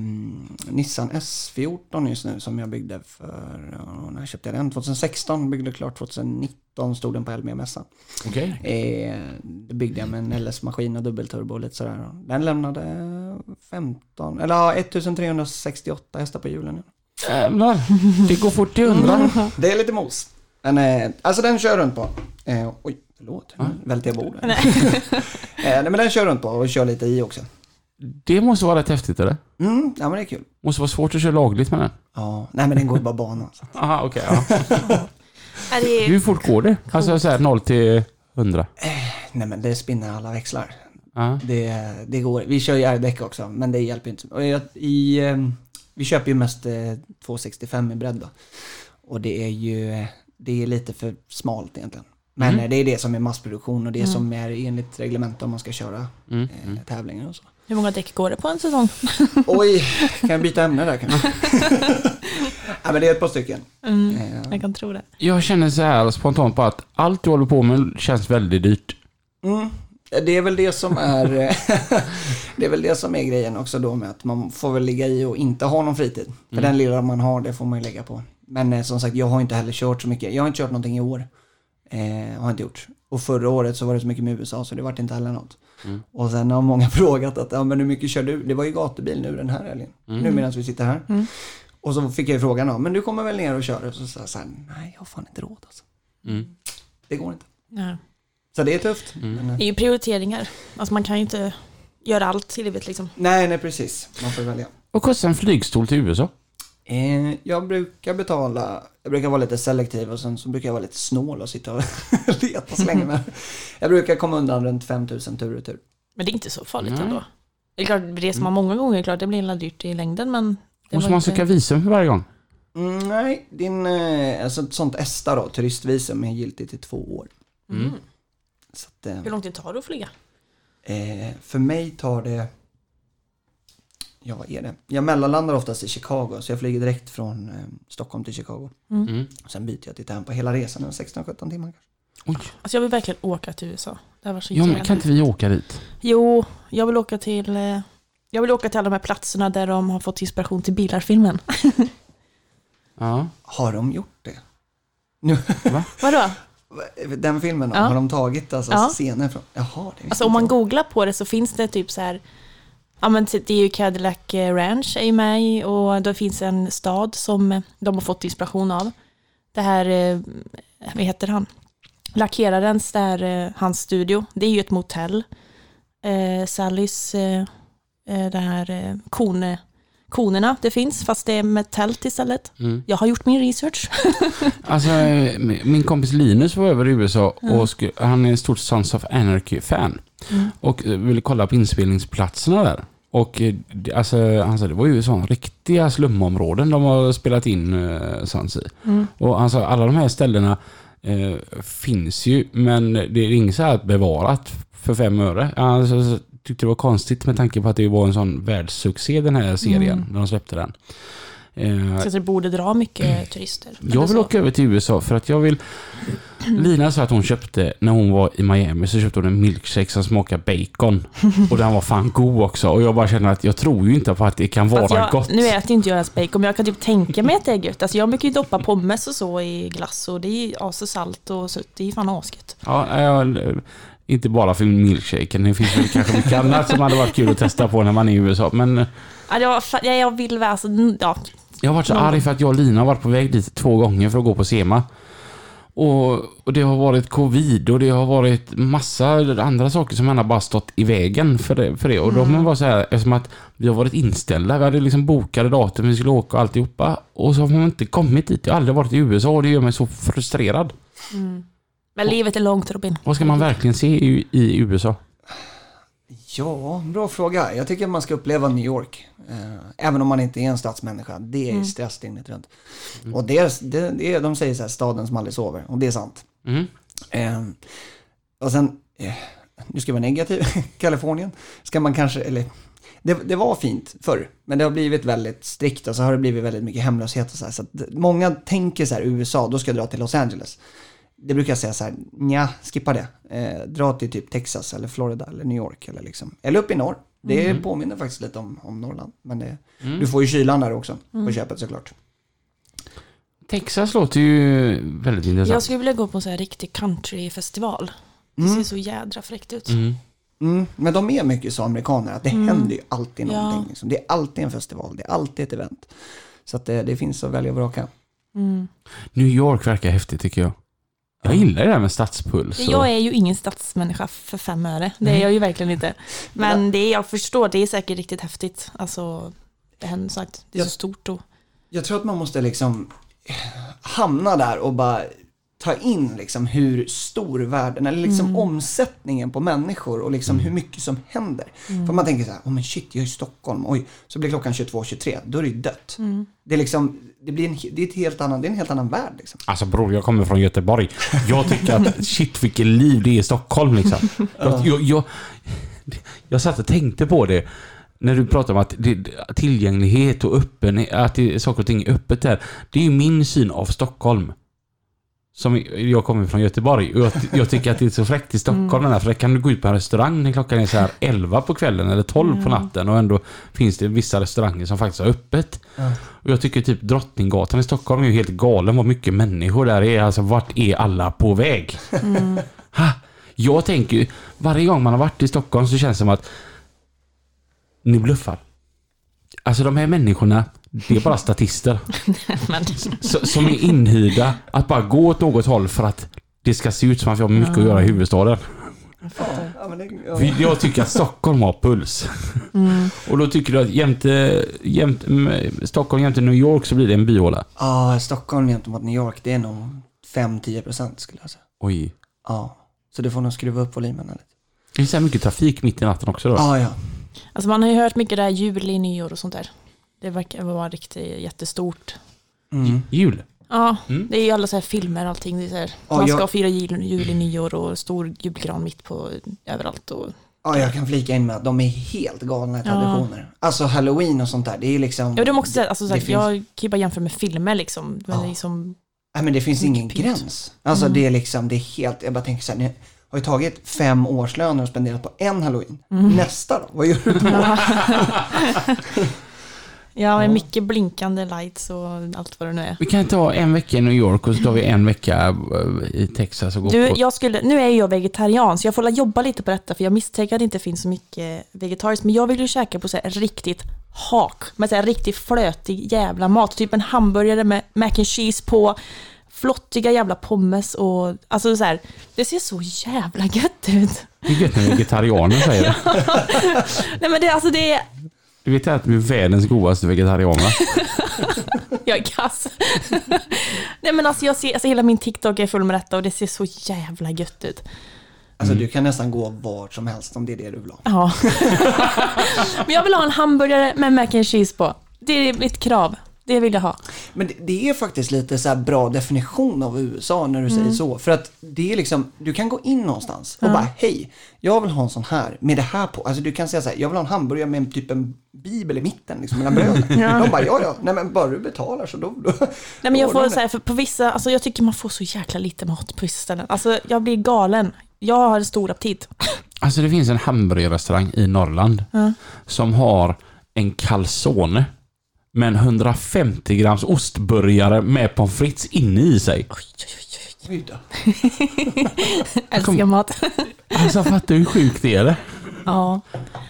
Nissan S14 just nu som jag byggde för, ja, när köpte jag den? 2016, byggde klart 2019, stod den på Elmia-mässan. Okej. Eh, det byggde jag med en LS-maskin och dubbelturbo och lite sådär. Den lämnade 15, eller ja, 1368 hästar på hjulen nu. Jävlar, det går fort till hundra. Det är lite mos. Men, eh, alltså den kör runt på. Eh, oj, förlåt. Nu välte jag bordet. Nej. *laughs* eh, nej, men den kör runt på och kör lite i också. Det måste vara rätt häftigt eller? Mm, ja men det är kul. Måste vara svårt att köra lagligt med den. Ja, nej men den går ju bara bana. Så. Aha, okej. ja. *laughs* Ja, det är, Hur fort går det? Alltså så här 0 till 100? Nej men det spinner alla växlar. Ja. Det, det går. Vi kör ju R-däck också, men det hjälper inte. Och jag, i, eh, vi köper ju mest eh, 265 i bredd då. Och det är ju det är lite för smalt egentligen. Men Mm. eh, det är det som är massproduktion och det som är enligt reglement om man ska köra Mm. eh, tävlingar och så. Hur många däck går det på en säsong? *laughs* Oj, kan jag byta ämne där kanske? *laughs* ja men det är ett par stycken. Mm, jag kan tro det. Jag känner så här spontant på att allt du håller på med känns väldigt dyrt. Mm. Det är väl det som är *laughs* Det är väl det som är grejen också då med att man får väl ligga i och inte ha någon fritid. För den lilla man har, det får man ju lägga på. Men eh, som sagt, jag har inte heller kört så mycket. Jag har inte kört någonting i år. Eh, har inte gjort. Och förra året så var det så mycket med USA så det vart inte heller något. Och sen har många *laughs* frågat att, ja men hur mycket kör du? Det var ju gatubil nu den här helgen. Nu medan vi sitter här. Och så fick jag ju frågan, ja men du kommer väl ner och kör? Och så sa jag så här, nej jag har fan inte råd alltså. Mm. Det går inte. Ja. Så det är tufft. Men, eh, Det är ju prioriteringar. Alltså man kan ju inte göra allt i livet liksom. nej, nej precis. Man får välja. Och kostar en flygstol till USA? Eh, jag brukar betala, jag brukar vara lite selektiv och sen så brukar jag vara lite snål och sitta och *laughs* leta så länge. Men jag brukar komma undan runt 5000 tur och tur. Men det är inte så farligt Nej. ändå. Det är klart, reser man många gånger, klart det blir illa dyrt i längden men... Måste man inte- söka visum för varje gång? Mm, nej, din, eh, alltså ett sånt ESTA då, turistvisum är giltigt i två år. Mm. Så att, eh, Hur lång tid tar det att flyga? eh, för mig tar det, ja vad är det? Jag mellanlandar oftast i Chicago så jag flyger direkt från eh, Stockholm till Chicago. Mm. Sen byter jag till Tampa hela resan, en 16-17 timmar kanske. Oj. Alltså jag vill verkligen åka till USA. Det var så Ja, men kan inte vi åka dit? Jo, jag vill åka till... eh, Jag vill åka till alla de här platserna där de har fått inspiration till bilarfilmen. *laughs* Ja. Har de gjort det? Nu, *laughs* Vadå? Den filmen, Ja. har de tagit alltså, Ja. scener från? Jaha, det Alltså om man googlar på det så finns det typ så här... Ja men typ, det är ju Cadillac eh, Ranch är ju med och det finns en stad som eh, de har fått inspiration av. Det här, eh, vad heter han? Lackerarens, där, hans studio, det är ju ett motell. Eh, Sallys, eh, det här eh, kone, konerna, det finns fast det är med tält istället. Mm. Jag har gjort min research. *laughs* Alltså, min kompis Linus var över i USA och sku- han är en stort Sons of Anarchy-fan. Mm. Och eh, ville kolla på inspelningsplatserna där. Och eh, alltså, han sa det var ju sådana riktiga slumområden de har spelat in Sons i. Mm. Och han sa alla de här ställena eh, finns ju men det är inget så här bevarat för fem öre. Han alltså, tyckte det var konstigt med tanke på att det var en sån världssuccé den här serien Mm. när de släppte den. Eh, Så det borde dra mycket turister. jag vill så. åka över till USA för att jag vill... Lina sa att hon köpte, när hon var i Miami, så köpte hon en milkshake som smakar bacon. Och den var fan god också. Och jag bara känner att jag tror ju inte på att det kan vara jag, gott. Nu äter inte jag ens bacon, men jag kan typ tänka mig att det är gött. Alltså jag brukar ju doppa pommes och så i glass och det är as och salt och sött. Det är fan asgött. Ja, jag, inte bara för milkshaken. Det finns väl kanske mycket annat som hade varit kul att testa på när man är i USA. Men Ja, var, fa- ja, jag vill väl, alltså, mm, ja. jag har varit så Någon arg för att jag och Lina har varit på väg dit två gånger för att gå på SEMA. Och, och det har varit covid och det har varit massa andra saker som har bara stått i vägen för det. För det. Och då har man bara så här, eftersom att vi har varit inställda, vi hade liksom bokade datum, vi skulle åka och alltihopa. Och så har man inte kommit dit. Jag har aldrig varit i USA och det gör mig så frustrerad. Men livet är långt Robin. Vad ska man verkligen se i, i USA? Ja, bra fråga. Jag tycker man ska uppleva New York. Eh, även om man inte är en stadsmänniska. Det är stress dygnet runt. Och det, är- det, det är, de säger så här, staden som aldrig sover. Och det är sant. Mm. Eh, och sen, eh, nu ska jag vara negativ, *laughs* Kalifornien. Ska man kanske, eller det, det var fint förr, men det har blivit väldigt strikt och så har det blivit väldigt mycket hemlöshet och så här. Så att många tänker så här, USA, då ska jag dra till Los Angeles. Det brukar jag säga så här, nja, skippa det. Eh, dra till typ Texas eller Florida eller New York eller liksom. Eller upp i norr, Det påminner faktiskt lite om, om Norrland. Men det, Mm. du får ju kylan där också på köpet såklart. Texas låter ju väldigt Jag intressant. skulle vilja gå på en sån här riktig countryfestival. Det Mm. ser så jädra fräckt ut. Mm. Mm, men de är mycket så amerikaner, att det händer ju alltid Ja. någonting. Liksom. Det är alltid en festival, det är alltid ett event. Så att det, det finns att välja och vraka. Mm. New York verkar häftigt tycker jag. Jag gillar det där med stadspuls. och- Jag är ju ingen stadsmänniska för fem öre. Det är jag ju verkligen inte. Men det jag förstår, det är säkert riktigt häftigt. Alltså, det händer sagt, det är så stort och... Jag tror att man måste liksom hamna där och bara ta in liksom hur stor världen, eller liksom omsättningen på människor och liksom hur mycket som händer. För man tänker så här, oh men shit, jag är i Stockholm, oj, så blir klockan 22.23, då är det ju dött. Det är liksom, det blir en, det är ett helt annan, det är en helt annan värld liksom. Alltså bror, jag kommer från Göteborg. Jag tycker att *laughs* shit vilket liv det är i Stockholm liksom. *laughs* Jag, jag, jag, jag satt och tänkte på det. När du pratar om att det, tillgänglighet och öppenhet, att det, saker och ting är öppet där. Det är ju min syn av Stockholm. Som jag kommer från Göteborg och jag, jag tycker att det är så fräckt i Stockholm mm. för där kan du gå ut på en restaurang när klockan är så här 11 på kvällen eller 12 på natten och ändå finns det vissa restauranger som faktiskt har öppet. Och jag tycker typ Drottninggatan i Stockholm är ju helt galen vad mycket människor där är. Alltså vart är alla på väg? Ha, jag tänker ju, varje gång man har varit i Stockholm så känns det som att ni bluffar. Alltså de här människorna, det är bara statister. *laughs* Som är inhyrda att bara gå åt något håll för att det ska se ut som att vi har mycket att göra i huvudstaden. jag. För tycker att Stockholm har puls. Och då tycker du att jämte, jämte, Stockholm jämte New York så blir det en byhåla? Ja, Stockholm gentemot New York, det är nog 5-10 procent skulle jag säga. Oj. Ja, så du får nog skruva upp volymen lite. Det är så här mycket trafik mitt i natten också då. Ja, ja. Alltså man har ju hört mycket där juli, nyår och sånt där. Det verkar vara riktigt jättestort. Mm. Jul. Ja, Mm. det är ju alla så här filmer och allting. Det är så här, Ja, man jag- ska fira jul, juli, nyår och stor julgran mitt på överallt. Och, Ja, jag kan flika in med att de är helt galna i Ja. traditioner. Alltså halloween och sånt där, det är liksom... ja, det måste säga, alltså, så här, finns- jag kan ju bara jämföra med filmer liksom. Men Ja. liksom Nej men det finns ingen pynt. gräns. Alltså Mm. det är liksom, det är helt, jag bara tänker så här, ni har ju tagit fem årslöner och spenderat på en halloween. Mm. Nästa då? Vad gör du då? *laughs* *laughs* Ja, med mycket blinkande lights och allt vad det nu är. Vi kan ta en vecka i New York och så tar vi en vecka eh, i Texas och går Du, på... jag skulle, nu är jag vegetarian så jag får jobba lite på detta för jag misstänker att det inte finns så mycket vegetariskt. Men jag vill ju käka på så riktigt hak, med så här riktigt flötig jävla mat. Typ en hamburgare med mac and cheese på, flottiga jävla pommes och alltså så här, det ser så jävla gött ut. Det är gött när vegetarianer säger det. *laughs* Nej men det, alltså det är, Du vet att du är världens godaste vegetarian va? *laughs* jag är kass. *laughs* Nej men alltså jag ser, alltså hela min TikTok är full med detta och det ser så jävla gött ut. Alltså du kan nästan gå vart som helst om det är det du vill ha. Ja. *laughs* Men jag vill ha en hamburgare med mac and cheese på. Det är mitt krav. Det vill jag ha. Men det, det är faktiskt lite så här bra definition av USA när du säger så. För att det är liksom, du kan gå in någonstans och bara hej, jag vill ha en sån här med det här på. Alltså du kan säga så här, jag vill ha en hamburgare med typ en bibel i mitten liksom mellan bröden. *laughs* De bara ja ja, nej men bara du betalar så då... då Nej men jag får här, för på vissa, alltså jag tycker man får så jäkla lite mat på vissa ställen. Alltså jag blir galen. Jag har en stor aptit. Alltså det finns en hamburgerrestaurang i Norrland Ja. som har en calzone med en 150 grams ostburgare med pommes frites inne i sig. Oj, oj, oj. *laughs* Älskar mat. Alltså fattar du hur sjukt det är? det? Ja.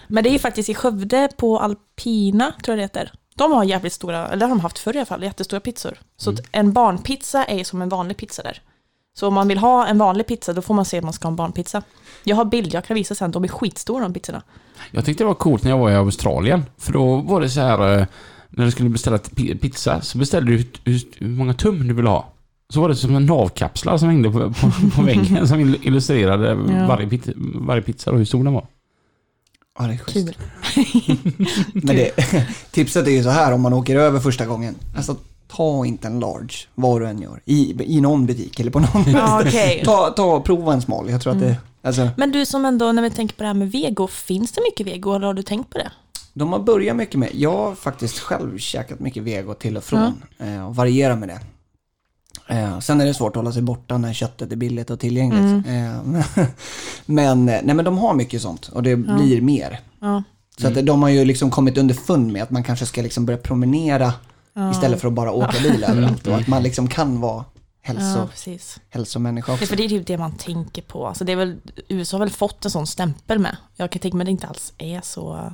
Men det är ju faktiskt i Skövde på Alpina, tror jag det heter. De har jävligt stora, eller det har de haft förr i alla fall, jättestora pizzor. Så att en barnpizza är som en vanlig pizza där. Så om man vill ha en vanlig pizza, då får man se att man ska ha en barnpizza. Jag har bild, jag kan visa sen, de är skitstora de pizzorna. Jag tyckte det var coolt när jag var i Australien. För då var det så här eh, när du skulle beställa pizza så beställde du hur, hur, hur många tum du ville ha. Så var det som en navkapslar som hängde på, på, på *laughs* väggen som il- illustrerade Ja. varje, pizza, varje pizza och hur stor den var. Ja det är schysst. Kul. *laughs* Men det, *laughs* tipset är ju så här om man åker över första gången. Alltså ta inte en large, vad du än gör. I, i någon butik eller på någon. Ja, okej. ta, ta prova en smal. Jag tror att det, alltså, Men du som ändå, när vi tänker på det här med vego, finns det mycket vego eller har du tänkt på det? De har börjat mycket med, jag har faktiskt själv käkat mycket vego till och från. Eh, och varierar med det. Eh, sen är det svårt att hålla sig borta när köttet är billigt och tillgängligt. Eh, *laughs* men, nej men de har mycket sånt och det blir mer. Ja. Så att de har ju liksom kommit underfund med att man kanske ska liksom börja promenera Ja. istället för att bara åka bil *laughs* överallt. Och att man liksom kan vara hälso, Ja, precis. hälsomänniska Det, också. för det är typ det man tänker på. Alltså det är väl, USA har väl fått en sån stämpel med. Jag kan tänka mig att det inte alls är så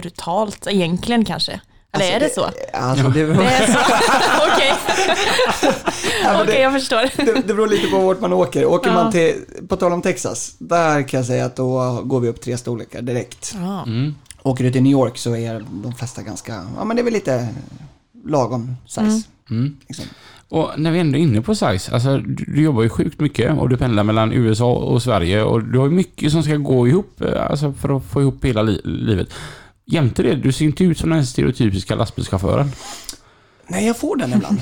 brutalt egentligen kanske. Eller är det så? Alltså, det, Det är så? *laughs* Okej. Okej, det- jag förstår. det, det beror lite på vart man åker. Åker Ja. man till, på tal om Texas, där kan jag säga att då går vi upp tre storlekar direkt. Ja. Mm. Åker du till New York så är de flesta ganska, ja men det är väl lite lagom size. Mm. Mm. Liksom. Och när vi ändå är inne på size, alltså du, du jobbar ju sjukt mycket och du pendlar mellan USA och Sverige och du har ju mycket som ska gå ihop, eh, alltså för att få ihop hela li livet. Jämte det, du ser inte ut som den stereotypiska lastbilschauffören. Nej, jag får den ibland.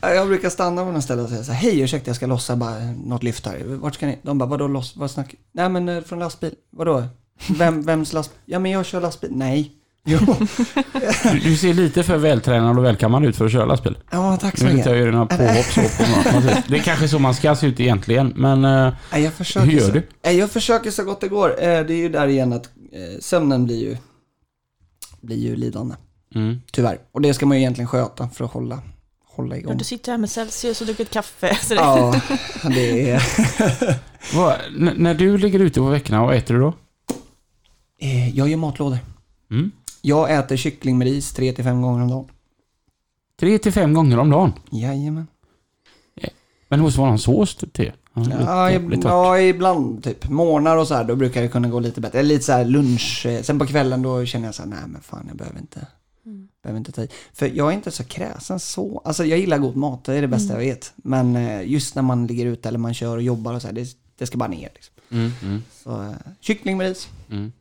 *laughs* jag brukar stanna på något ställe och säga så här, hej ursäkta jag ska lossa bara något lyft här. Vart ska ni? De bara, vadå loss? Vad snackar Nej men eh, från lastbil. Vadå? Vem, vems lastbil? Ja men jag kör lastbil. Nej. *laughs* Jo. Du, du ser lite för vältränad och välkammad ut för att köra lastbil. Ja, tack så Nu vill inte jag mycket. göra några påhopp så på något. Det är kanske så man ska se ut egentligen, men eh, Nej, jag försöker hur gör så. du? Jag försöker så gott det går. Eh, Det är ju där igen att sömnen blir ju, blir ju lidande. Mm. Tyvärr. Och det ska man ju egentligen sköta för att hålla, hålla Ja, igång. Du sitter här med Celsius och dricker ett kaffe. Så det, Ja, det är... *laughs* Vad, när du ligger ute på veckorna, vad äter du då? Eh, Jag gör matlådor. Mm. Jag äter kyckling med ris tre till fem gånger om dagen. Tre till fem gånger om dagen. Jajamän. Men det måste vara någon sås till. Ja, Ja, lite- lite ja, ibland typ. Morgnar och så här, då brukar det kunna gå lite bättre. Eller lite så här lunch. eh, Sen på kvällen då känner jag så här, nej men fan jag behöver inte, Mm. behöver inte ta i. För jag är inte så kräsen så. Alltså jag gillar god mat, det är det bästa jag vet. Men eh, just när man ligger ute eller man kör och jobbar och så här, det, det ska bara ner liksom. Mm, mm, Så eh, kyckling med ris. mm.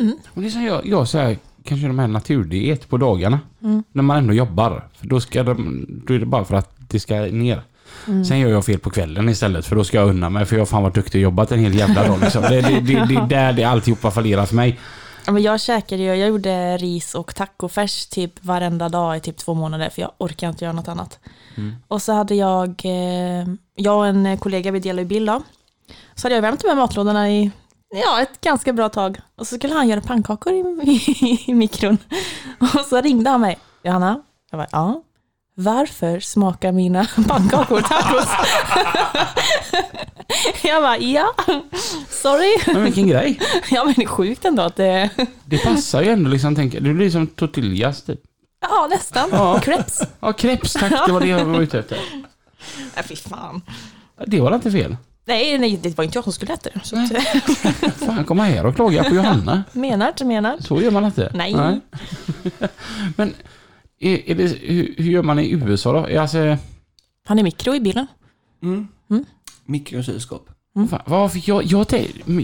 Mm. Och det är så jag, jag så här, kanske de här naturdiet på dagarna. Mm. När man ändå jobbar. För då, ska de, då är det bara för att det ska ner. Mm. Sen gör jag fel på kvällen istället för då ska jag unna mig för jag har fan varit duktig och jobbat en hel jävla dag. Liksom. Det, det, det, det är där det alltihopa fallerar för mig. Ja, men jag käkade ju, jag gjorde ris och tacofärs typ varenda dag i typ två månader för jag orkar inte göra något annat. Mm. Och så hade jag, eh, jag och en kollega, vi delade ju bil då. Så hade jag värmt här matlådorna i ja, ett ganska bra tag. Och så skulle han göra pannkakor i, i, *laughs* i mikron. Och så ringde han mig. Johanna? Jag bara, ja. Varför smakar mina *laughs* pannkakor tacos? *laughs* jag bara, ja. Sorry. Men vilken grej. *laughs* Ja men det är sjukt ändå att det, Det passar ju ändå liksom. Tänka. Det blir som tortillas typ. ja nästan. Ja. Crepes. Ja, crepes tack. Det var det jag var ute efter. Nej fy fan. Det var inte fel. Nej, nej, det var inte jag som skulle äta det. Så att, Fan, komma här och klaga på Johanna. menar inte, menar. Så gör man inte. Nej. Men är, är det, hur, hur gör man i USA då? Är Alltså, Han är mikro i bilen. Mm. Mm. Mikrokylskåp. fan, varför, jag, jag,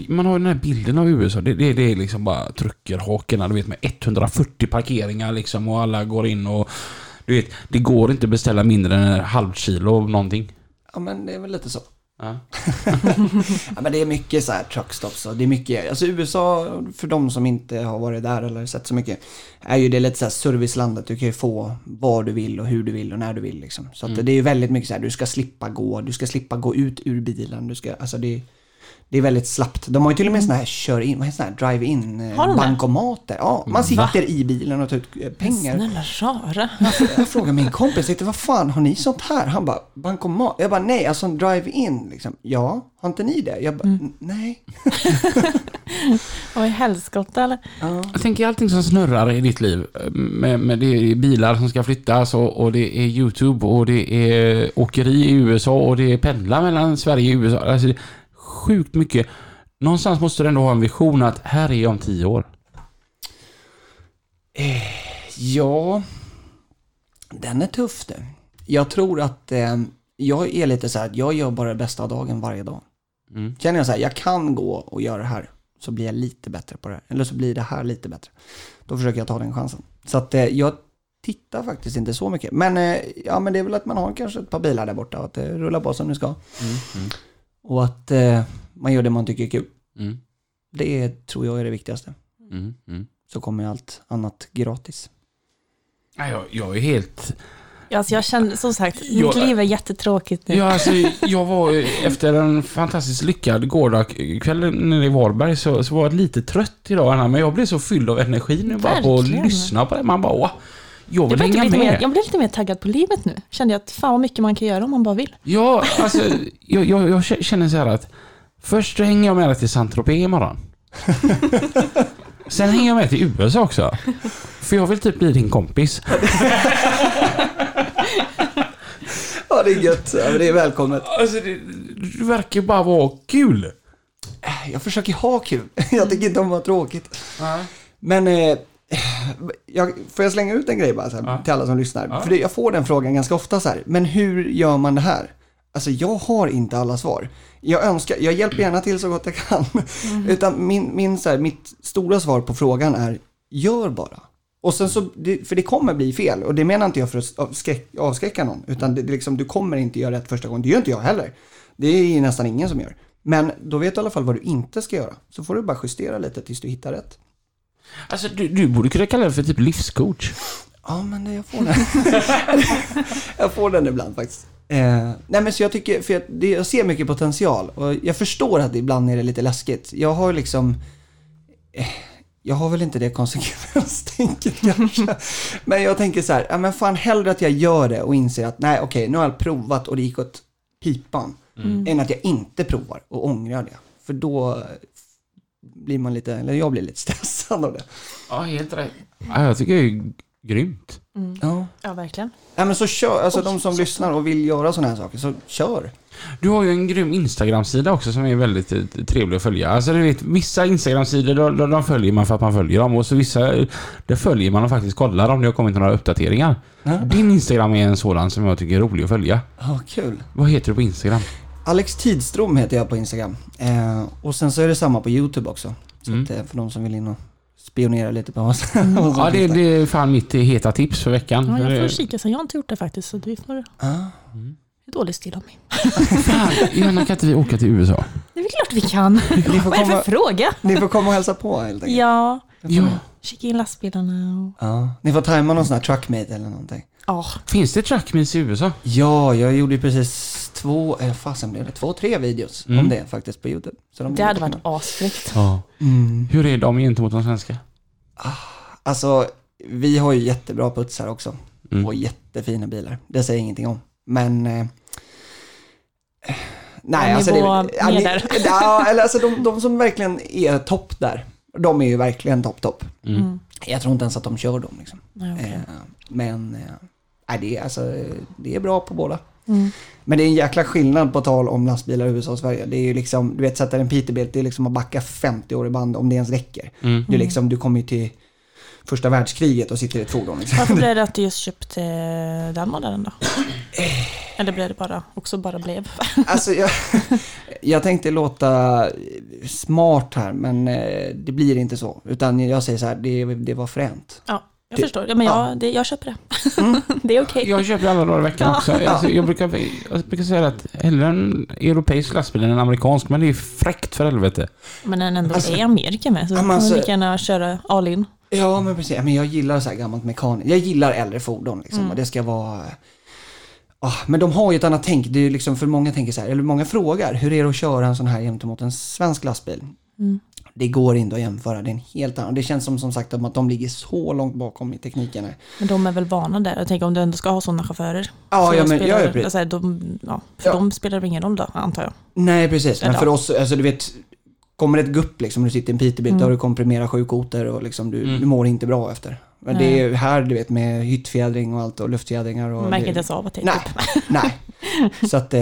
man har ju den här bilden av USA. Det, det, det är liksom bara truckerhakorna, du vet med 140 parkeringar liksom och alla går in och du vet, det går inte att beställa mindre än en halv kilo av någonting. Ja men det är väl lite så. Ja. *laughs* Ja, men det är mycket så här truckstops och det är mycket, alltså USA, för de som inte har varit där eller sett så mycket, är ju det lite så här servicelandet. Du kan ju få vad du vill och hur du vill och när du vill liksom. Så att det är ju väldigt mycket så här, du ska slippa gå, du ska slippa gå ut ur bilen, du ska, alltså det det är väldigt slappt. De har ju till och med såna här kör in, vad heter drive-in eh, det? bankomater. Ja, man sitter i bilen och tar ut eh, pengar. Snälla rara. Jag frågar min kompis lite, vad fan har ni sånt här? Han bara, bankomat? Jag bara, nej, alltså en drive-in liksom. Ja, har inte ni det? Jag bara, "N- nej. *laughs* Vad är helskotta eller? Ja. Jag tänker allting som snurrar i ditt liv. Med, med det är bilar som ska flyttas och, och det är YouTube och det är åkeri i USA och det är pendla mellan Sverige och USA. Alltså, sjukt mycket. Någonstans måste du ändå ha en vision att här är jag om tio år. Ja, den är tuff det. Jag tror att eh, jag är lite så här, att jag gör bara det bästa av dagen varje dag. Mm. Känner jag så här, jag kan gå och göra det här, så blir jag lite bättre på det. här. Eller så blir det här lite bättre. Då försöker jag ta den chansen. Så att eh, jag tittar faktiskt inte så mycket. Men, eh, ja, men det är väl att man har kanske ett par bilar där borta och att det rullar på som det ska. Mm. Mm. Och att eh, man gör det man tycker är kul. Mm. Det tror jag är det viktigaste. Mm. Mm. Så kommer allt annat gratis. Ja, jag, jag är helt... Alltså jag känner, som sagt, mitt Jag- liv är jättetråkigt nu. Ja, alltså, jag var efter en fantastiskt lyckad gårdagskväll nere i Varberg så, så var jag lite trött idag, men jag blev så fylld av energi nu bara på att Verkligen. lyssna på det. Man bara, åh, jag Jag, vill blev hänga lite med. mer, jag blev lite mer taggad på livet nu. Kände jag att fan vad mycket man kan göra om man bara vill. Ja, alltså, jag, jag, jag känner så här att först så hänger jag med dig till Saint-Tropez imorgon. Sen hänger jag med till USA också. För jag vill typ bli din kompis. Ja, det är gött. Ja, det är välkommet. Alltså, det, det verkar bara vara kul. Jag försöker ha kul. Jag tycker inte om att vara tråkigt. Men, eh, *sighs* jag, får jag slänga ut en grej bara så här, Ja. till alla som lyssnar? Ja. För det, jag får den frågan ganska ofta så här, men hur gör man det här? Alltså jag har inte alla svar. Jag önskar, jag hjälper gärna till så gott jag kan. *laughs* Utan min, min så här, mitt stora svar på frågan är, gör bara. Och sen så, för det kommer bli fel. Och det menar inte jag för att avskräck, avskräcka någon. Utan det, det liksom, du kommer inte göra rätt första gången. Det gör inte jag heller. Det är nästan ingen som gör. Men då vet du i alla fall vad du inte ska göra. Så får du bara justera lite tills du hittar rätt. Alltså, du, du borde kunna kalla det för typ livscoach. Ja, men det, jag får den. *laughs* jag får den ibland faktiskt. Eh, nej men så jag tycker, för jag, det, jag ser mycket potential och jag förstår att ibland är det lite läskigt. Jag har liksom, eh, jag har väl inte det konsekvenstänket *laughs* kanske. Men jag tänker så här, ja men fan hellre att jag gör det och inser att nej okej, nu har jag provat och det gick åt pipan. Än att jag inte provar och ångrar det. För då blir man lite, eller jag blir lite *laughs* stressad av det. Ja, helt rätt. Ja, jag tycker det är grymt. Ja. Ja, verkligen. Nej men så kör, alltså Oj, de som så- lyssnar och vill göra sådana här saker, så kör. Du har ju en grym Instagram-sida också som är väldigt eh, trevlig att följa. Alltså du vet, vissa Instagram-sidor de, de, följer man för att man följer dem och så vissa, där följer man och faktiskt kollar om det har kommit några uppdateringar. Ja. Din Instagram är en sådan som jag tycker är rolig att följa. Ja, kul. Vad heter du på Instagram? Alex Tidström heter jag på Instagram. Eh, och sen så är det samma på YouTube också. Så Mm. att, eh, för de som vill in och spionera lite på *laughs* vad som Ja, det, det är fan mitt heta tips för veckan. Ja, jag får kika så jag har inte gjort det faktiskt. Så vi får... Det Ah. är dålig stil av mig. Fan, Johanna, kan inte vi åka till USA? Det är väl klart vi kan. Ni, får Vad är det komma, för fråga? ni får komma och hälsa på helt enkelt. Ja, Ja. kika in lastbilarna och... Ja. Ni får tajma någon sån här truckmate eller någonting. Ja, Finns det truckmeets i USA? Ja, jag gjorde ju precis två, eh, fasen blev det, två, tre videos Mm. om det faktiskt på YouTube. Så de det hade varit asfräckt. Ja. Mm. Hur är de gentemot de svenska? Alltså, vi har ju jättebra putsar också. Mm. Och jättefina bilar. Det säger ingenting om. Men... Eh, eh, nej, alltså... det, ja, ni-. *laughs* Ja, eller alltså de, de som verkligen är topp där. De är ju verkligen topp, topp. Mm. Mm. Jag tror inte ens att de kör dem liksom. Nej, okej. Eh, men... Eh, nej, det, är, alltså, det är bra på båda. Mm. Men det är en jäkla skillnad på tal om lastbilar i USA och Sverige. Det är ju liksom, du vet sätta en Peterbilt, det är liksom att backa 50 år i band om det ens räcker. Mm. Du, liksom, du kommer ju till första världskriget och sitter i ett fordon. Liksom. Varför *laughs* blev det att du just köpte den modellen då? Eller blev det bara, också bara blev? *laughs* Alltså, jag, jag tänkte låta smart här, men eh, det blir inte så. Utan jag säger så här, det, det var fränt. Ja, jag Det- förstår. Ja, men ja. jag, det, jag köper det. *laughs* det är okej. Jag köper alla dagar i veckan Ja. också. Alltså, jag, brukar, jag brukar säga att hellre en europeisk lastbil än en amerikansk, men det är fräckt för helvete. Men den ändå Alltså- är i Amerika med, så Ja, kan man alltså- lika gärna köra all in. Ja, men precis. Men jag gillar så här gammalt mekaniskt. Jag gillar äldre fordon liksom. Mm. Och det ska vara... Ah, men de har ju ett annat tänk. Det är liksom för många tänker så här, eller många frågar, hur är det att köra en sån här gentemot en svensk lastbil? Mm. Det går inte att jämföra, det är en helt annan. Det känns som, som sagt att de ligger så långt bakom i tekniken. Men de är väl vana där. Jag tänker om du ändå ska ha sådana chaufförer. Ja, Så ja, men, spelar, ja, ja, precis. alltså, de, ja, för Ja. dem spelar det ingen roll då, antar jag. Nej, precis. Men för oss, alltså du vet, kommer ett gupp liksom, du sitter i en Peterbilt, Mm. då har du komprimerat sju koter och liksom, du, Mm. du mår inte bra efter. Men det är ju här, du vet, med hyttfjädring och allt och luftfjädringar. Och Man märker det- inte ens av att det är Nej, typ. nej. Så att,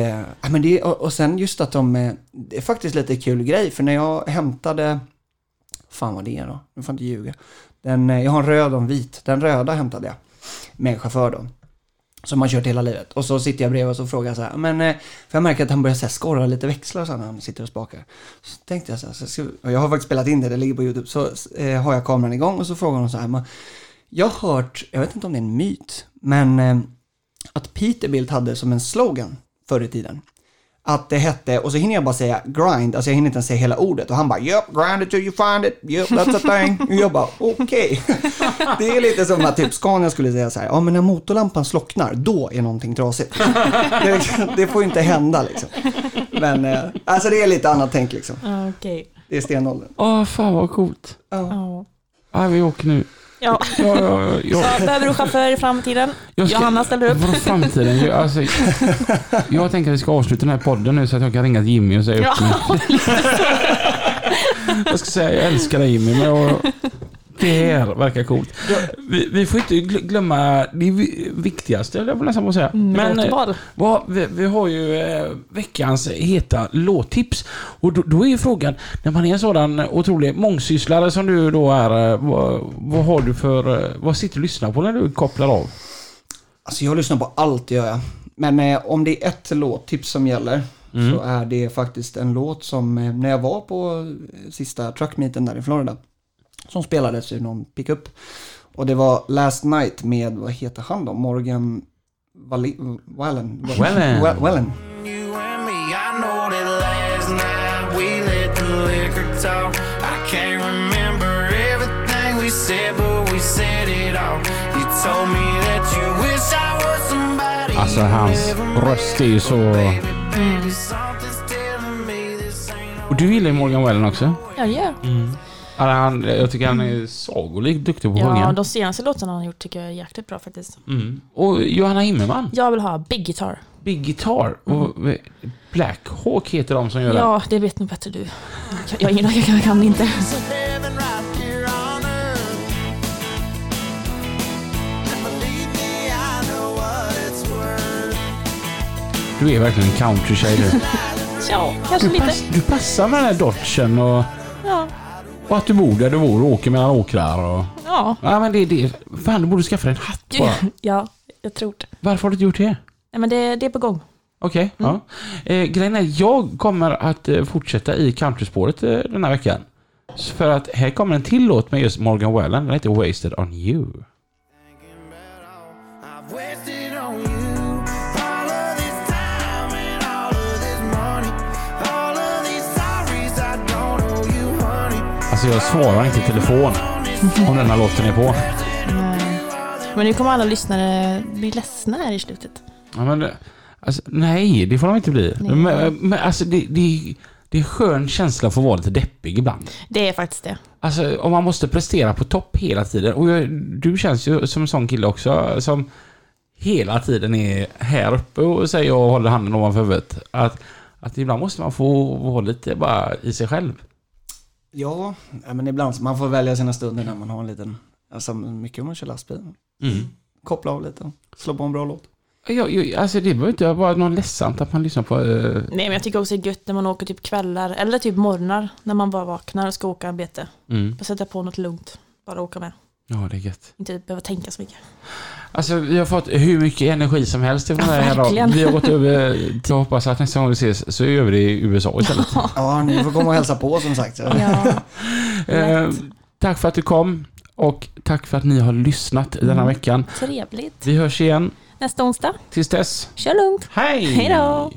ja, men det, och, och sen just att de, eh, det är faktiskt lite kul grej, för när jag hämtade, fan vad det är då, nu får inte ljuga. Den, eh, jag har en röd och en vit, den röda hämtade jag med en chaufför då. Som har kört hela livet. Och så sitter jag bredvid och så frågar så här, men, för jag märker att han börjar så här, skorra lite växlar så när han sitter och spakar. Så tänkte jag så här, så jag har faktiskt spelat in det, det ligger på YouTube, så eh, har jag kameran igång och så frågar hon så här, men, jag har hört, jag vet inte om det är en myt, men eh, att Peterbilt hade som en slogan förr i tiden. att det hette, och så hinner jag bara säga grind, alltså jag hinner inte ens säga hela ordet. Och han bara yep, grind it till you find it, yep, that's a thing. Och jag bara okej. *laughs* Det är lite som att typ Scania skulle säga så här, ja men när motorlampan slocknar, då är någonting trasigt. *laughs* Det, det får ju inte hända liksom. Men eh, alltså det är lite annat tänk liksom. Ja, Okej. Det är stenåldern. Åh, fan vad coolt. Ja. Ja. Ja, vi åker nu. Ja. Ja, ja, ja. Så, behöver du chaufför i framtiden? Jag ska- Johanna ställer upp. Vadå framtiden? Jag, alltså, jag tänker att vi ska avsluta den här podden nu så att jag kan ringa till Jimmy och säga upp Ja, mig. *laughs* Jag ska säga jag älskar dig Jimmy, men jag, det här verkar coolt. Vi, vi får inte gl- glömma det vi- viktigaste, jag vill nästan säga. Mm, Men eh, vad, vi, vi har ju eh, veckans heta låttips. Och då, då är ju frågan, när man är en sådan otrolig mångsysslare som du då är, eh, vad, vad har du för, eh, vad sitter du och lyssnar på när du kopplar av? Alltså jag lyssnar på allt gör jag. Men eh, om det är ett låttips som gäller Mm. så är det faktiskt en låt som när jag var på sista truckmeeten där i Florida som spelades ur någon pickup. Och det var Last Night med, vad heter han då? Morgan Walli- Wallen? Wallen. Wa- Wallen. You and me, I know that last night we let the liquor talk. I can't remember everything we said, but we said it all. You told me that you wish I was somebody Alltså hans röst är ju så... ain't Och du gillar ju Morgan Wallen också? Ja, ja. Ja, han, jag tycker han är sagolikt duktig på att ja, sjunga. de senaste låtarna han har gjort tycker jag är jäkligt bra faktiskt. Mm. Och Johanna Himmelman, Jag vill ha Big Guitar. Big Guitar. Och Black Hawk heter de som gör den. Ja, det vet nog bättre du. Jag, jag, jag, jag kan inte. Du är verkligen en country-tjej du. Ja, kanske Du, lite. pass, du passar med den här dodgen och, Ja, och att du bor där du bor och åker mellan åkrar och... ja. Ja men det det. Fan du borde skaffa dig en hatt bara. *laughs* ja jag tror det. Varför har du inte gjort det? Nej, men det, det är på gång. Okej, ja. Eh, grejen är, jag kommer att eh, fortsätta i countryspåret eh, den här veckan. För att här kommer en till låt med just Morgan Wallen. Den heter Wasted on you. Alltså jag svarar inte i telefon om denna låten är på. Men nu kommer alla lyssnare bli ledsna här i slutet. Ja, men, det- alltså, nej, det får de inte bli. Nej. Men, men alltså det, det, det är en skön känsla att få vara lite deppig ibland. Det är faktiskt det. Alltså om man måste prestera på topp hela tiden. Och jag, du känns ju som en sån kille också som hela tiden är här uppe och säger och håller handen ovanför huvudet. Att, att ibland måste man få vara lite bara i sig själv. Ja, ja, men ibland man får välja sina stunder när man har en liten, alltså mycket om man kör lastbil. Koppla av lite och slå på en bra låt. Jag, alltså det behöver inte vara något ledsamt att man lyssnar på... eh, Nej, men jag tycker också det är gött när man åker typ kvällar eller typ morgnar när man bara vaknar och ska åka arbete. mm. Bara sätta på något lugnt. Bara åka med. Ja, det är gött. Inte behöva tänka så mycket. Alltså vi har fått hur mycket energi som helst ifrån Ja, det här idag. verkligen. Vi har gått över till, jag hoppas att nästa gång vi ses så gör vi det i USA istället. Ja, ni får komma och hälsa på som sagt. Ja, Eh, tack för att du kom och tack för att ni har lyssnat denna Mm. veckan. Trevligt. Vi hörs igen. Nästa onsdag. Tills dess, Kör lugnt. hej! Hej då!